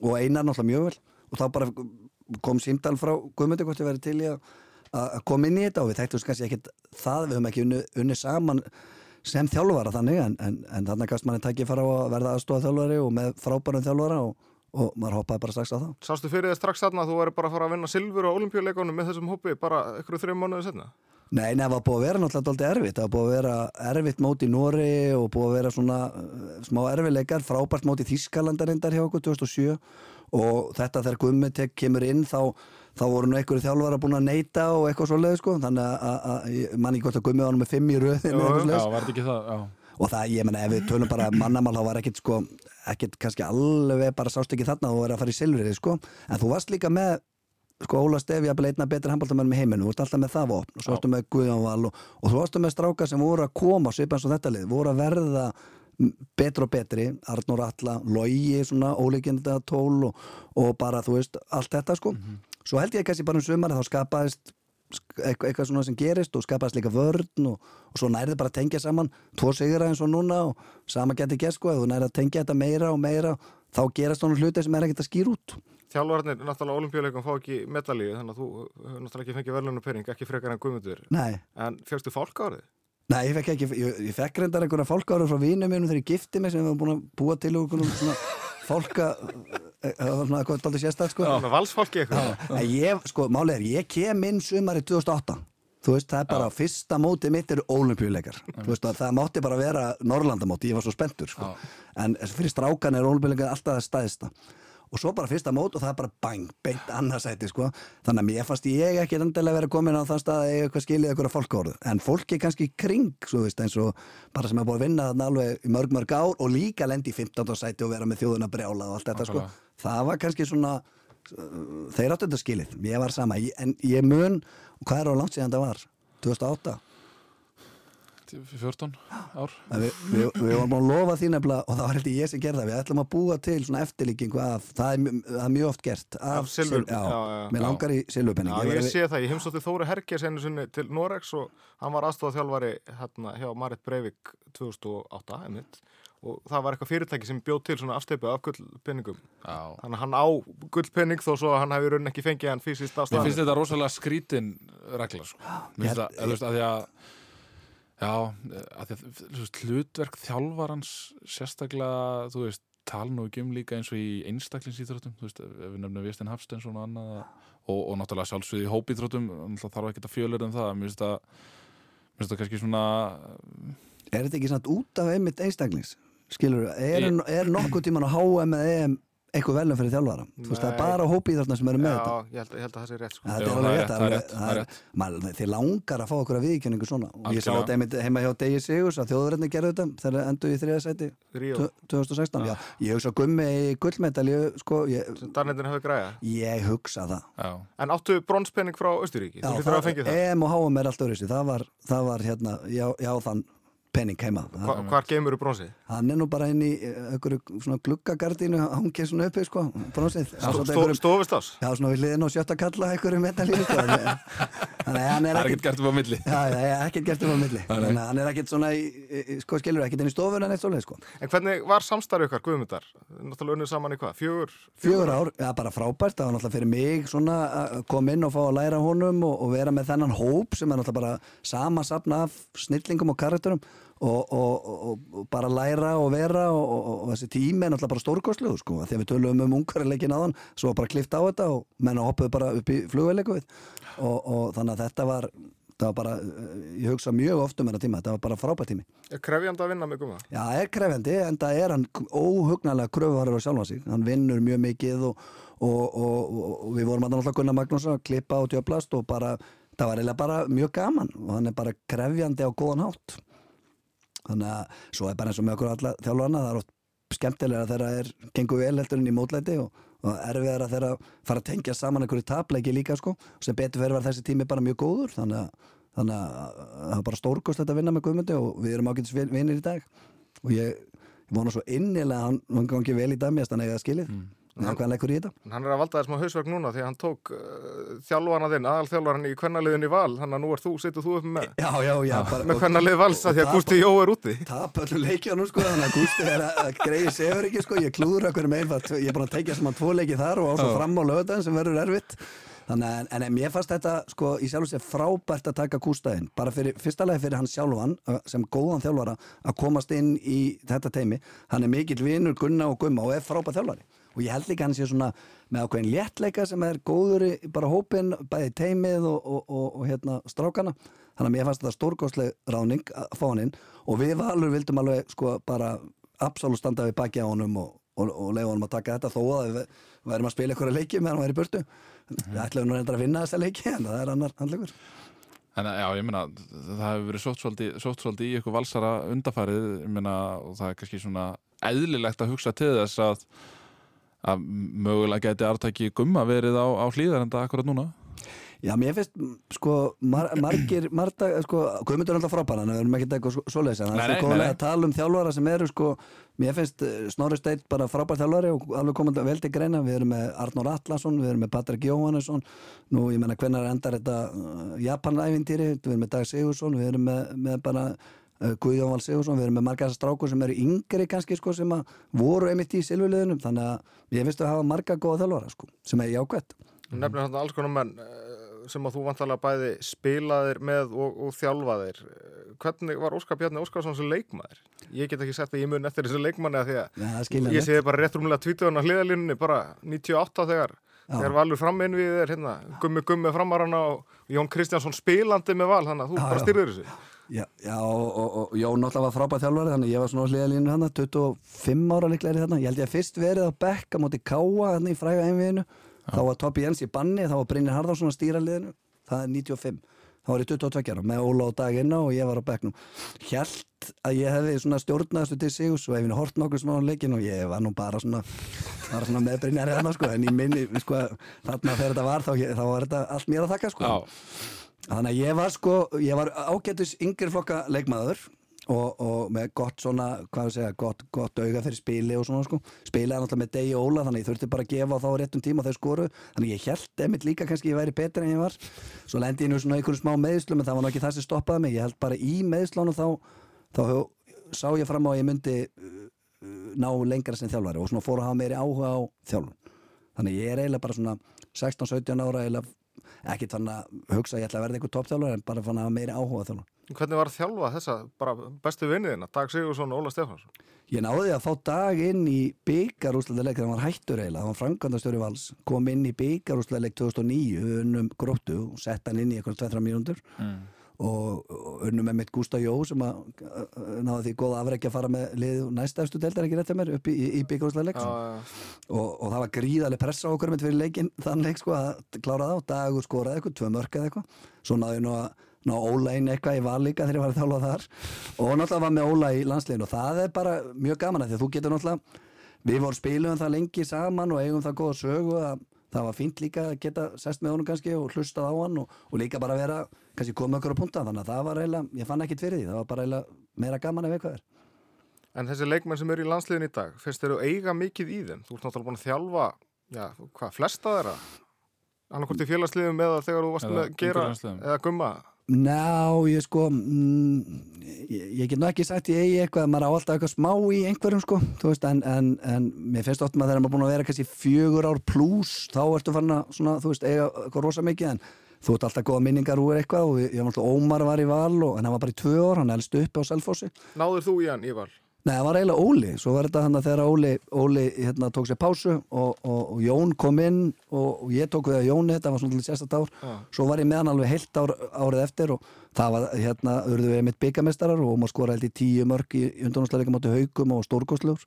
og Einar náttúrulega mjög vel og þá bara kom símdal frá Guðmundi hvort ég verið til í að koma inn í þetta og við þekktum kannski ekkert það, við höfum ekki unni, unni saman sem þjálfara þannig en, en, en þannig að manni tækið fara á að verða aðstofa þjálfari og með frábærum þjálfara og, og maður hoppaði bara strax á það Sástu fyrir þið strax þarna að þú væri bara að fara að vinna silfur á olimpíuleikunum með þessum hópi bara ykkur þrjum mánuðið setna? Nei, nei, það var búið að vera náttúrulega dálítið erfitt það var búið að vera erfitt mót í Nóri og búið að vera svona uh, smá erfileikar frábært mót í Þískalandarindar hjá okkur 2007 og þetta þegar Gummi tek kemur inn þá, þá voru nú einhverju þjálfara búin að neyta og eitthvað svoleið sko þannig að- að að- ég man ekki hvort að Gummi var nú með fimm í röðin jú. Já, var þetta ekki það? Já. Og það, ég menna, ef við tölum bara mannamál þá var ekkit sko, ekkit kannski alveg bara sást ekki þarna og verið að fara í silfrið sko, en þú varst líka með sko Óla Stefi að beina betri handbóltamennum í heiminu, þú varst alltaf með það vopn og svo varstu með Guðjón Val og, og þú varstu með stráka sem voru að koma, svipans og þetta lið voru að verða betri og betri. Arnur Alla, Logi svona ólíkinda tól og, og bara þú veist allt þetta sko, svo held ég kannski bara um sumar þá skapaðist sk- eitthvað, svona sem gerist og skapast líka vörn og, og svo nærði bara að tengja saman tvo sigra eins og núna og sama geti gert sko, þú nærði að tengja þetta meira og meira þá gerast svona hluti sem er ekkert að skýra út Þjálfarnir, náttúrulega olimpíuleikum fá ekki medalíu þannig að þú náttúrulega ekki fengið verðlunum pening, ekki frekar en guðmundur. Nei, En fjöxtu fólk árið? Nei, ég fekk ekki, ég, ég fekk reyndar einhverja fólkáru frá vínum mínum þegar ég gifti mig sem við varum búin að búa til fólka það var svona eitthvað aldrei sérstætt sko valsfólki eitthvað. Ég, sko, málið er, ég kem inn sumari 2008 Þú veist, það er bara fyrsta móti mitt eru ólimpíuleikar Þú veist, að það mátti bara vera Norrlandamóti, ég var svo spenntur sko. En fyrir strákan er ólimpíuleikar alltaf það stæðista Og svo bara fyrsta mót og það er bara bang, beint annarsæti sko. Þannig að mér fannst ég ekki endilega vera komin á þann stað að ég eitthvað skilið eitthvað fólkórðu En fólki kannski kring, svo veist, eins og bara sem er búin að vinna alveg mörg mörg ár Og líka lendi í 15. sæti og vera með þjóðuna brjála og allt þetta sko. Það var kannski svona þeir áttu þetta skilið, ég var sama. Ég, en ég mun, hvað er á langt síðan það var? 2008 14 ár. En við, við, við varum búin að lofa því nefnilega og það var heldur ég sem gerði það, við ætlum að búa til svona eftirlíkingu af, það er, það er mjög oft gert. Af silfur- já, já, já, mér já. langar í silvupenning Já, ég sé það, ég heimsótti Þóri Herkes einu sinni til Norex og hann var aðstofað hérna hjá Marit Breivik 2008, einmitt og það var eitthvað fyrirtæki sem bjóð til svona afsteipu af gullpenningum Já. þannig að hann á gullpenning þó svo að hann hefur raunin ekki fengið hann fysiskt á Mér finnst þetta rosalega skrítin regla sko. Mér finnst eða þú veist, að því að já, að því að hlutverk þjálfarans sérstaklega, þú veist, tala nú ekki um líka eins og í einstaklingsýþróttum þú veist, ef við nefnum Vistinn Hafstensson og annað og, og náttúrulega sjálfsögði í hópýþróttum þarf ekki að fjölur en það mér finnst það kannski svona er þetta ekki samt út af einmitt einstaklings skilur, er, er nokkuð tíman á HM eða EM eitthvað velum fyrir þjálfara? Þú veist, það er bara hópíðarna sem eru með þetta. Já, ég held, ég held að það sé rétt sko. Er alveg rétt, það er alveg- rétt, það er rétt. maður- Þeir langar að fá okkur að viðkjöningu svona. Og ég sá þetta einmitt heima hjá Degi Sigurs að þjóðverðinni gerðu þetta þegar endur í þriða sæti Ríó, 2016 já. ég hugsa gummi í gullmedalju sko, ég, sem Darnendin hefur græða ég hugsa það. Já, En áttu bronspenning frá Östuríki? já, Þú það. EM og HM er allt öðruvísi. Það var, það var hérna, já, já þann penning heima Hva, Hvar geymur þú bronsið? hann er nú bara inn í eh, einhverju svona gluggagardínu hangið svona uppi sko, bronsið einhverjum- Stofustás? já, svona við hliðin á sjötta kalla einhverju medalíu sko. er það er ekkert gert upp á milli já, já, ekkert gert um á milli Þannig að hann er ekkert svona í, í- sko skilur ekkert inn í stofun en eitt svoleið sko En hvernig var samstarfið ykkar, Guðmundar? Náttúrulega unnið saman í hvað? Fjögur? Fjögur ár, já bara frábært það var náttúrulega fyrir mig svona að koma inn og fá að læra honum og, og vera með þennan hóp sem er náttúrulega bara samasapna af snillingum og karakterum og, og, og, og bara læra og vera og, og, og þessi tími er náttúrulega bara stórkostlegu sko að við tölum um ungverðarleikin aðan svo bara klift á þetta og menn hoppuðu bara upp í flugveileiku við og, og þannig að þetta var það var bara, eh, ég hugsa mjög oft um þennan tíma, þetta var bara frábært tími Er krefjandi að vinna Guðmund? Já, það er krefjandi, en það er hann óhugnalega kröfuharður á sjálfa sig. Hann vinnur mjög mikið og, og, og, og, og við vorum náttúrulega Gunnar Magnússon að klippa og tjöplast og bara, það var eiginlega bara mjög gaman og hann er bara krefjandi á góðan hátt. Þannig að svo er bara eins og með okkur alla þjálfarna, það er oft skemmtilega þegar það er gengur vel heldur en í mótlæti og, og erfiðar að þeirra fara að tengja saman einhverju tapleiki líka sko sem betur fyrir var þessi tími bara mjög góður. Þannig að, þannig að það var bara stórkost að vinna með Guðmundi og við erum ágætis vinnir í dag. Og ég, ég vona svo innilega að hann, gangi vel í dæmi að eiga það skilið. Mm. Hann Hann er að valda þessum að hausverk núna því að hann tók uh, þjálfana þinn, aðal þjálfaran í kvennaliðin í val þannig að nú er þú, setur þú upp með Já, já, já, bara, með kvennalið vals að því að og Gústi Jó er úti. Tap öllum leikjónum sko þannig að Gústi er að að greiði segur ekki sko ég klúður okkur með ég er búin að tekja saman tvo leiki þar og á svo fram á lögðan sem verður erfitt þannig að, mér fannst þetta sko í sjálf og sér frábært að taka Gústaðinn bara fyrir, fyrsta lagi fyrir hann sjálfan sem góðan þjálfara að komast inn í þetta teimi, hann er mikill vinur Gunna og Gumma og er frábært þjálfari. Og ég held líka hann sé svona með ákveðin léttleika sem er góður í bara hópin bæði teimið og, og, og, og hérna strákana. Þannig að mér fannst þetta stórkostleg ráning að fá hann inn. Og við valur vildum alveg sko bara absolutt standa við baki á honum og, og, og leiða honum að taka þetta þó að við værum að spila ykkur að leiki meðan hann væri í burtu. Við ætlum nú reyndar að vinna þessa leiki en það er annar handlegur En já, ég meina, það hefur verið sótt svolítið, sótt svolítið í ykkur valsara undarfærið, ég meina, og það er kannski svona eðlilegt að hugsa til þess að, að mögulega geti artaki gumma verið á, á hlýðar en það akkurat núna. Já, mér finnst, mm, sko, mar, margir, marta, sko, Guðmundur er alltaf frábæra, en við erum ekkert eitthvað svo- svoleiðis, en það er nei. að tala um þjálfara sem eru, sko, mér finnst eh, Snorri Steinn bara frábær þjálfari og alveg komandi vel til greina, við erum með Arnór Atlason, við erum með Patrik Jóhannesson, nú, ég menna, hvenær endar þetta uh, Japan-ævintýri, við erum með Dag Sigursson, við erum með, með bara uh, Guðjón Val Sigursson, við erum með margar þessar strákur sem eru yngri kannski, sko, sem að voru einmitt í silfuliðunum, þannig að ég finnst að hafa marga góða þjálfara, sko, sem er jákvætt. Nefnir hann alls konar menn. eh, sem að þú vantalega bæði spilaðir með og, og þjálfaðir. Hvernig var Óskar Bjarni Óskarsson sem leikmaður? Ég get ekki sett að ég mun eftir þessu leikmanni að því að Já, skiljanlegt. ég sé bara rétt rúmlega tvítuðan á hliðalínunni bara 98 þegar þegar Valur fram inn við er hérna gummi gummi framarana og Jón Kristjánsson spilandi með val þannig að þú Já, bara já. styrðir þessu. Já, já og, og, og Jón náttúrulega var frábæð þjálfari þannig að ég var svona á hliðalínu hann 25 ára líklega er þarna ég held ég að fyrst verið á bekk á móti Káa hann í fræga einviðinu þá var Toppi Jens í banni, þá var Brynir Harðarsson að stýra liðinu, það er 95 þá var ég 22 ára með Óla á daginn og ég var á bekknum. Hjælt að ég hefði svona stjórnaðastu til sig og hef ég hort nokkuð svona á leikin og ég var nú bara svona, bara svona með Brynjar hérna sko, en ég minni, sko, þarna þegar þetta var þá, þá var þetta allt mér að þakka sko. Þannig að ég var sko, ég var ágættus yngri flokka leikmaður og, og með gott svona, hvað við segja, gott, gott auga fyrir spili og svona sko. Spilaði náttúrulega með Degi Óla þannig ég þurfti bara að gefa þá réttum tíma og þau skoru. Þannig ég held emitt líka kannski ég væri betur en ég var. Svo lendi ég nú svona einhverjum smá meðslum en það var nú ekki það sem stoppaði mig. Ég held bara í meðslunum þá, þá sá ég fram á að ég myndi uh, uh, ná lengra sem þjálfari og svona fór að hafa meiri áhuga á þjálfun. Þannig ég er eiginlega bara svona 16-17 ára eiginlega ekkert fann að hugsa að ég ætla að verða eitthvað toppþjálfur en bara fann að hafa meiri áhuga á þjálfun. Hvernig var að þjálfa þessa bara bestu vinniðina, Dag Sigursson og Óla Stefánsson? Ég náði að fá dag inn í byggarúsleik þegar hann var hættur eiginlega, það var framkvæmdastjóri vals kom inn í byggarúsleik 2009 unnum gróttu og sett hann inn í eitthvað 2-3 mínútur mm. og, og unnum með mitt Gústa Jó sem að uh, náði því góða afreikja að fara með lið næsta efstu deildar ekki rétt að mér upp í, í, í byggarúsleik Já, og, og það var gríðarlega pressa á okkur með fyrir leikin þann leik sko að klára það og dagur skoraði eitthvað, tvö mörk eða eitthvað svo náði nú að ná Óla inn eitthvað í val líka þegar ég var að þjálfa þar og náttúrulega var með Óla í landslegin og það er bara mjög gaman að því að þú getur náttúrulega við vorum spiluðum það lengi saman og eigum það góða sögu að það var fínt líka að geta sest með honum kannski og hlustað á hann og, og líka bara vera kannski komið okkur á punta þannig að það var eiginlega, ég fann ekkit fyrir því það var bara eiginlega meira gaman ef eitthvað er En þessi leikmenn sem eru í landsliðin í dag, finnst þeir eru eiga mikið í þeim? Þú ert náttúrulega búin að þjálfa, já, hvað, flesta þeirra? Annarkvort í félagsliðum eða þegar þú varst Eða með gera umhverfislandsliðum. eða gumma? Ná, ég sko mm, ég, ég get nú ekki sagt ég eigi eitthvað að maður á alltaf eitthvað smá í einhverjum sko, þú veist, en, en, en mér finnst oft maður þegar maður búin að vera kannski fjögur ár pluss, þá ertu farin að svona, þú veist, eiga eitthvað rosa mikið en þú ert alltaf góða minningar úr eitthvað og ég, var alltaf Ómar var í val og hann var bara í tvö ár, hann elst uppi á Selfossi Náður þú í hann, Ívar? Nei, það var eiginlega Óli, svo var þetta hann að þegar Óli, Óli hérna, tók sér pásu og, og, og Jón kom inn og, og ég tók við að Jóni, þetta var svona til sérstætt ár. Já. svo var ég með hann alveg heilt ár, árið eftir og það var hérna, urðu við mitt byggamestarar og maður skora held í tíu mörg í undanúsleika móti haugum og stórkoslugur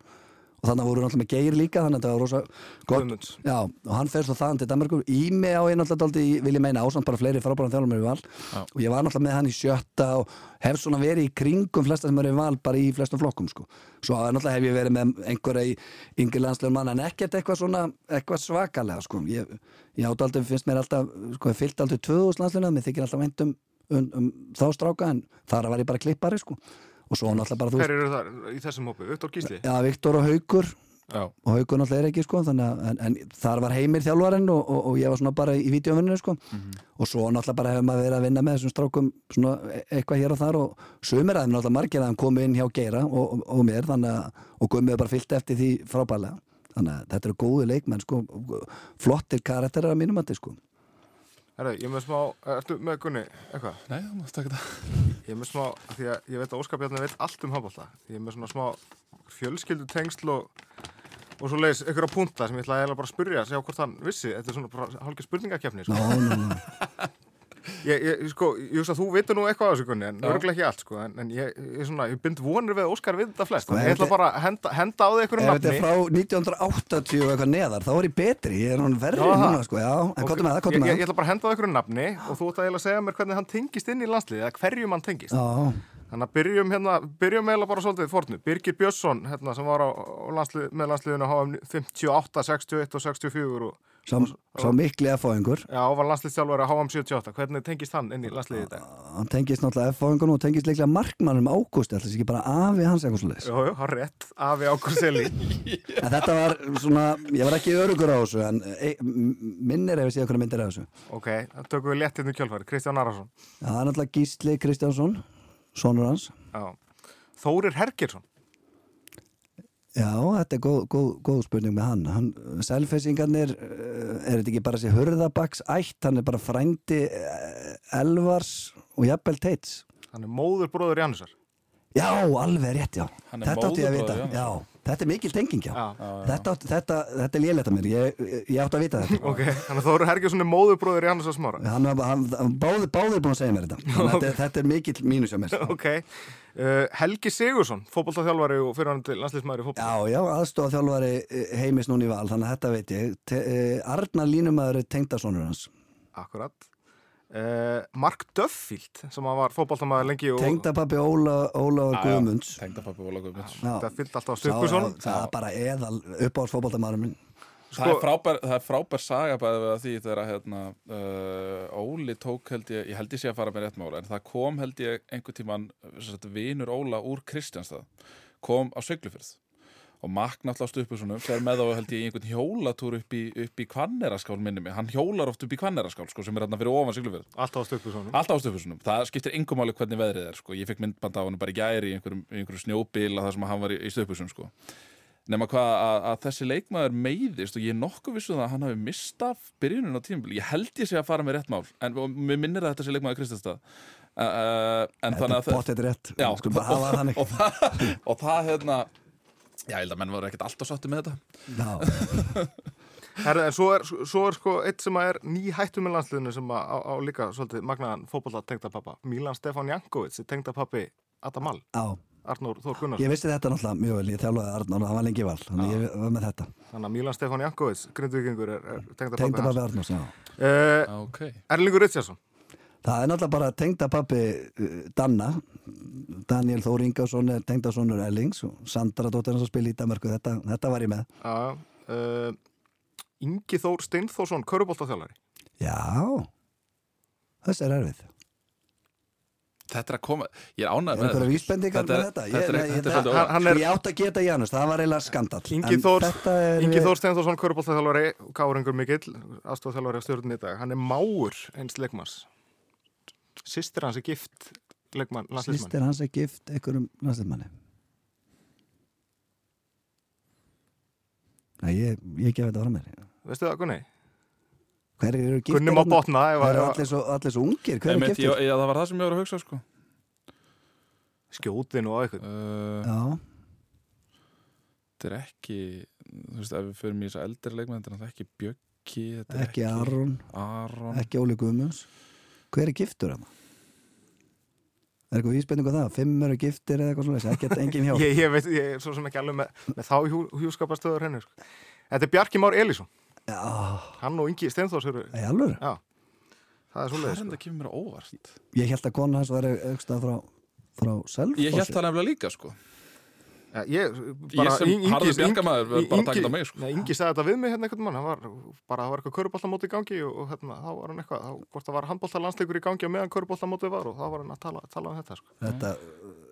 og þannig voru við náttúrulega með geir líka þannig að þetta var rosa gott. Já, og hann fer svo þaðan til Danmarkur Ími á ég náttúrulega dálítið, í- vil ég meina ásamt bara fleiri frábæran þjálfum er í val Já. og ég var náttúrulega með hann í sjötta og hef svona verið í kringum flesta sem er í val bara í flestum flokkum sko. svo náttúrulega hef ég verið með einhverja í yngri landslegum mann en ekkert eitthvað svona eitthvað svakalega sko. ég, ég átt aldrei, finnst mér alltaf sko, fyllt aldrei 2000 landslegum mér þykir alltaf vænt um, um, um þá stráka en þar var ég bara klippari sko. Og svo náttúrulega bara þú Hver eru þar í þessum hópi? Viktor Gísli? Já, Viktor og Haugur Já, og Haugur náttúrulega er ekki sko að en, en þar var heimir þjálfarinn og, og, og ég var svona bara í videovinninu sko. Og svo náttúrulega bara hefur maður verið að vinna með þessum strákum svona e- eitthvað hér og þar og sumir aðeim náttúrulega margir aðeim komið inn hjá Geira og, og, og mér þannig að og Gummið er bara fyllt eftir því frábælega þannig að þetta eru góðu leikmenn sko flottir karakterar að mínum að sko Herra, ég með smá, ertu með Gunni, eitthvað? nei, það mátt taka þetta Ég með smá, því að ég veit að Óskar Bjarni veit allt um handbólta. Ég með svona smá fjölskyldu tengsl og, og svo leiðis ykkur á punta sem ég ætla eiginlega bara að spyrja, sjá hvort hann vissi. Þetta er svona hálfgeir spurningakefni. Sko. Nó, nó, nó Ég, ég, sko, ég veist að þú veitur nú eitthvað á þessu Gunni, en örgulega ekki allt, sko. En, en ég, ég, svona, ég bind vonir við Óskar við þetta flest. Sko, Þannig ég ætla bara að henda, henda á þig ykkur Ef þetta nafni. er frá 1980 og eitthvað neðar þá er ég betri, ég er hann verri Já, það. núna sko, já, en Ok, kottum með það, kottum ég, með ég ætla bara að henda á ykkur nafni og þú ætla að segja mér hvernig hann tengist inn í landsliðið, eða hverjum hann tengist. það Já, Þannig að byrjum hérna, byrjum eiginlega bara svolítið fornu. Birgir Björnsson, hérna, sem var á, á landslið, með landsliðinu HM 58, 61 og 64 og sá mikli F-fáingur Já, var landslýstjálfari á HM78 Hvernig tengist hann inn í landsliðið þetta? hann tengist náttúrulega F-fáingun og tengist líklega markmannum Ágústi, ætla ekki bara afi hans eitthvað svo Jú, jú, har rétt, Afi En þetta var svona, ég var ekki örugur á þessu en e, minnir ef ég sé okkur myndir af þessu. Ok, það tökum við létt inn í kjálfari Kristján Arason. Já, það er náttúrulega Gísli Kristjánsson sonur hans. Já. Þórir Hergirsson Já, þetta er góð, góð, góð spurning með hann, hann Selfessingarnir, uh, er þetta ekki bara þessi hurðabaks ætt, hann er bara frændi uh, Elvars og jafnvel Teits. Hann er móður bróður Janusar Já, alveg rétt, já. Þetta átti ég að vita, já. Þetta er mikil tenging, já, Já. Þetta, átti, þetta, þetta er lélegt að mér, ég, ég átti að vita þetta. Ok, þannig að Þórir Hergirsson er móður bróður Janusar smára. Hann báðir búin að segja mér þetta. Þetta, er- þetta er mikill mínus hjá mér. Ok, uh, Helgi Sigursson Fótboltaþjálfari og fyrirhandi í fótbolta. Já, já, aðstofa þjálfari heimis núna í val, þannig að þetta veit ég. Te, uh, Arnar Línumæður er tengdasonur hans. Akkurat uh, Mark Duffield sem hann var fótboltamæður lengi og Tengdapappi Óla, Óla. Guðmunds. Tengdapappi Óla Guðmunds. Duffield alltaf Sturkusson Það er bara eðal uppáhalds fótboltamaður minn. Það er frábær, það er frábær saga bæði við að því þegar hérna, uh, Óli tók held ég, ég held ég sé að fara með rétt mála en það kom held ég einhver tíman sagt, vinur Óla úr Kristjánstað kom á Siglufjörð og makk náttúrulega stupusunum fer með þá held ég í einhvern hjólatúr upp í, upp í Kvanneraskál minni mig, hann hjólar oft upp í Kvanneraskál sko, sem er hérna fyrir ofan Siglufjörð. Alltaf Alltaf á stupusunum, það skiptir engum máli hvernig veðrið er sko. ég fekk myndband á hann bara í gæri í einhverjum, í einhverjum snjóbíl að það sem hann var í, í stupusum sko. nema hvað að, að þessi leikmaður meiðist og ég er nokkuð vissu það að hann hafi mistað byrjunin á tímabili, ég held ég sé að fara með rétt mál en mér minnir að þetta sé leikmaður Kristastad uh, uh, en Þetta þannig er að bótt, þetta er rétt. Já, Skulum bara hafa það þannig. Og, það, og það hérna já, ég held að menn voru ekkert alltaf sáttu með þetta. Já, Herra, en svo er, svo er sko eitt sem er ný hættu með landsliðinu sem að, á, á líka svolítið magnaðan fótbolta tengdapappa Milan Stefán Jankovic, tengdapappi Adamal, já Arnór Þór Gunnarsson. Ég vissi þetta náttúrulega mjög vel, ég þjálfaði Arnór það var lengi val, þannig ég var með þetta. Þannig að Milan Stefán Jankovic, grindvikingur er, er tengdapappi Tengdapappi Arnórs, já. Uh, ok, Erlingur Richardson Það er náttúrulega bara tengdapappi uh, Danna Daniel Þór Ingarsson er tengdasonur Erlings og Sandra dóttir hans að spila í Danmarku þetta, þetta var ég með. Uh, uh, Ingi Þór Steinþórsson, köruboltaþjálfari Já, þessi er erfið. Þetta er að koma ég er ánægð Er með einhverja þetta. Þetta er- með þetta? þetta Ég- nei, þetta er hann- hann er- Ég átt að geta Janus, það var eiginlega skandall. Ingi Þór- þetta er- Ingi Þór Steinþórsson, köruboltaþjálfari Káringur Mikill, aðstofþjálfari á stjórnum í dag. Hann er máur eins leikmanns. Sistir hans er gift leikmann, Sýstir hans er gift einhverjum landsliðmanni Nei, ég, ég gef þetta frá mér Veistu það, Gunni? Hver eru giftir? Gunni má botna Það eru allir svo, allir svo ungir, hver er giftur? ég, ég, það var það sem ég var að hugsa sko. skjótin og eitthvað uh, Já, þetta er ekki þú veist, ef við förum í þess að eldri leikmenn þetta er ekki Bjöggi þetta er ekki Aron, Aron ekki Óli Guðmunds Hver er giftur hann? Er eitthvað vísbendingu það? Fimm eru giftir eða eitthvað svona Ekki engin hjá ég, ég veit, ég er svo sem ekki alveg með, með þá hjú, hjúskapastöður henni sko. Þetta er Bjarki Már Elísson Já, Hann og Ingi Steinþórs eru í alveg Já, það er það svoleiðis er sko. enda kemur mér óvart Ég held að kona hans var aukstað frá, frá Selfossi ég held það nefnilega líka sko. Ja, ég, Ég sem harður bjargamaður verð bara að taka þetta á mig, sko. Ingi sagði þetta við mig hérna einhvern mann Hann var bara, það var eitthvað köruboltamóti í gangi og, og hérna, þá var hann eitthvað, þá, hvort það var handboltalandsleikur í gangi og meðan köruboltamóti var og þá var hann að tala, tala um þetta sko. Þetta,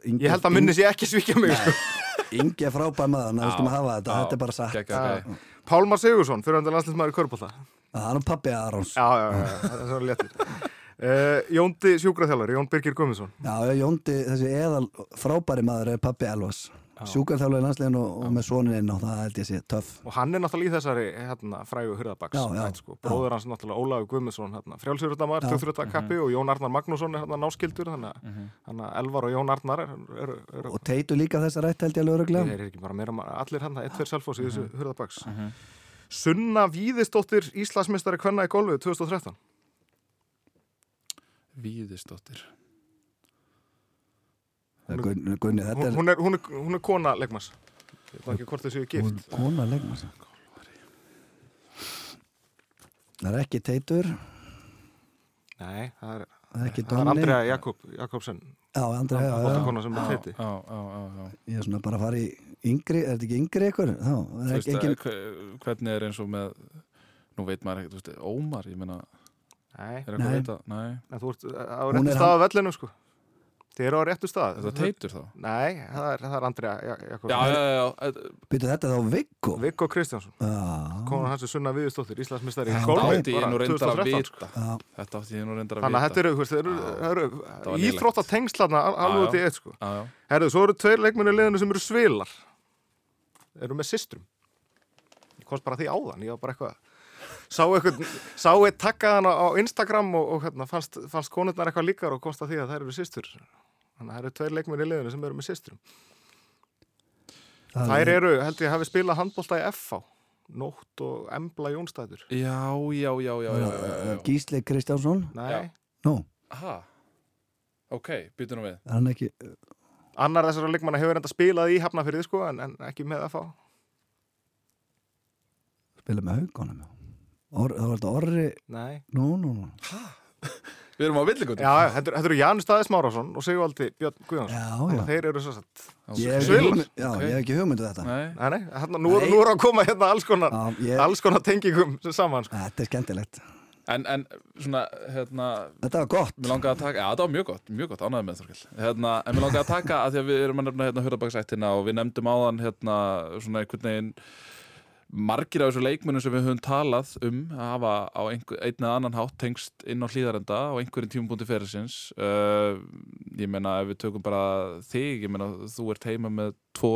Ingi, Ég held að minni sé ekki svíkja mig sko. Ingi er frábær maður, ná, við skulum hafa þetta, Já, þetta er bara satt geggjað, Já. geggjað. Pálmar Sigursson, fyrir hann landslismæður í körubolta Það er nú pappi Arons Já, já, já, já, það er svo léttir uh, Jóndi sjúkraþjálfari, Jón Birgir Guðmundsson já, Jóndi, þessi eðal frábæri maður er pappi Elvas Sjúkarþjálfur í landslegin og, og með sonin inn og það held ég sé töff og hann er náttúrulega í þessari hérna, frægu hurðabaks Já, já. sko. bróður hans náttúrulega Ólafur Guðmundsson hérna, frjálsýrðamæður, Já. tökþrjóttakappi og Jón Arnar Magnússon er hérna, náskildur þannig að Mhm. þannig að Elvar og Jón Arnar eru er, er, og teitu líka þessa rætt held ég alveg er, öruglega er ekki bara meira, allir hann eitt fyrir selfos í þessu Mhm. hurðabaks Mhm. Sunna Víðisdóttir Íslandsmeistari kvenna í golfu 2013 Víðisdóttir Gunni, Gunni, er hún, er, hún, er, hún er kona leikmas ég veit ekki hvort þessu er gift. kona leikmann Það er ekki teitur. Nei, það er, það er ekki það er Andrea Jakob, Jakobsen. Já, Andri, já, já, er Já, teiti já, já, já, já. ég er svona bara að fara í yngri er þetta ekki yngri ykkur? Já, Þú er ekki engin hve- hvernig er eins og með nú veit maður ekkert, þú veist, Ómar, ég meina, Nei, er eitthvað Nei. að veita, nei, en þú ert á Hún réttu er stað á vellinu sko Þið eru á réttu stað þetta teitur þá. Nei, það er, það er Andrea Jakobs Já, já, já, já, Býtu þetta þá Viggo? Viggo Kristjánsson Já, Konan hans er Sunna Viðustóttir, Íslandsmistari í Já, þetta átti ég nú reyndar að 2013, vita. Þetta átti ég nú reyndar að Þannig að vita. þetta eru, eru, það eru íþrótt að tengslarna alveg út í Já, já. eitt sko Já, já. Herðu, svo eru tveir leikmenni liðinu sem eru svilar Eru með systrum Ég komst bara því áðan, ég var bara eitthvað Sá eitthvað, sá eitt takkaðan á, á Instagram og, og hérna, fannst, fannst konurnar eitthvað líkar og komst að því að þær eru systur. Þannig að það eru tveir leikmenni liðinu sem eru með það Þær eru, held ég, hafi spilað handbólta í FH Nótt og Embla Jónstæður Já, já, já, já, já, já, já. Gísli Kristjánsson? Nei. Nú, Aha, ok, nú við. er hann ekki annar þessara leikmanna hefur enda spilað í Hafnafyrði sko, en, en ekki með FH spila með haugunum Or, Það var þetta orri Nei Nú, nú, nú Við erum á villingutum. Já, þetta, þetta eru Janus Staðis Márásson og Sigvaldi Björn Guðjónsson Já, já að þeir eru svo satt Ég hef ekki Svilar. hugmynd- Já, Ok. ég hef ekki hugmyndu þetta Nei, Nei, nei, hérna, nú, Nei. nú er að koma hérna alls konar, Já, ég, alls konar tengingum saman sko. Þetta er skemmtilegt en, en svona, hérna, Þetta var gott mér langaði að taka, já, þetta var mjög gott, mjög gott, ánægði með Þorkell. Hérna, en mér langaði að taka, að því að við erum að nefna hérna hurðabaksættina og við nefndum áðan hérna svona einhvern veginn margir af þessu leikmunum sem við höfum talað um að hafa á einhver, einn eða annan hátt tengst inn á hlýðarenda á einhverjum tímubúndi ferilsins. Uh, ég meina ef við tökum bara þig ég meina þú ert heima með tvo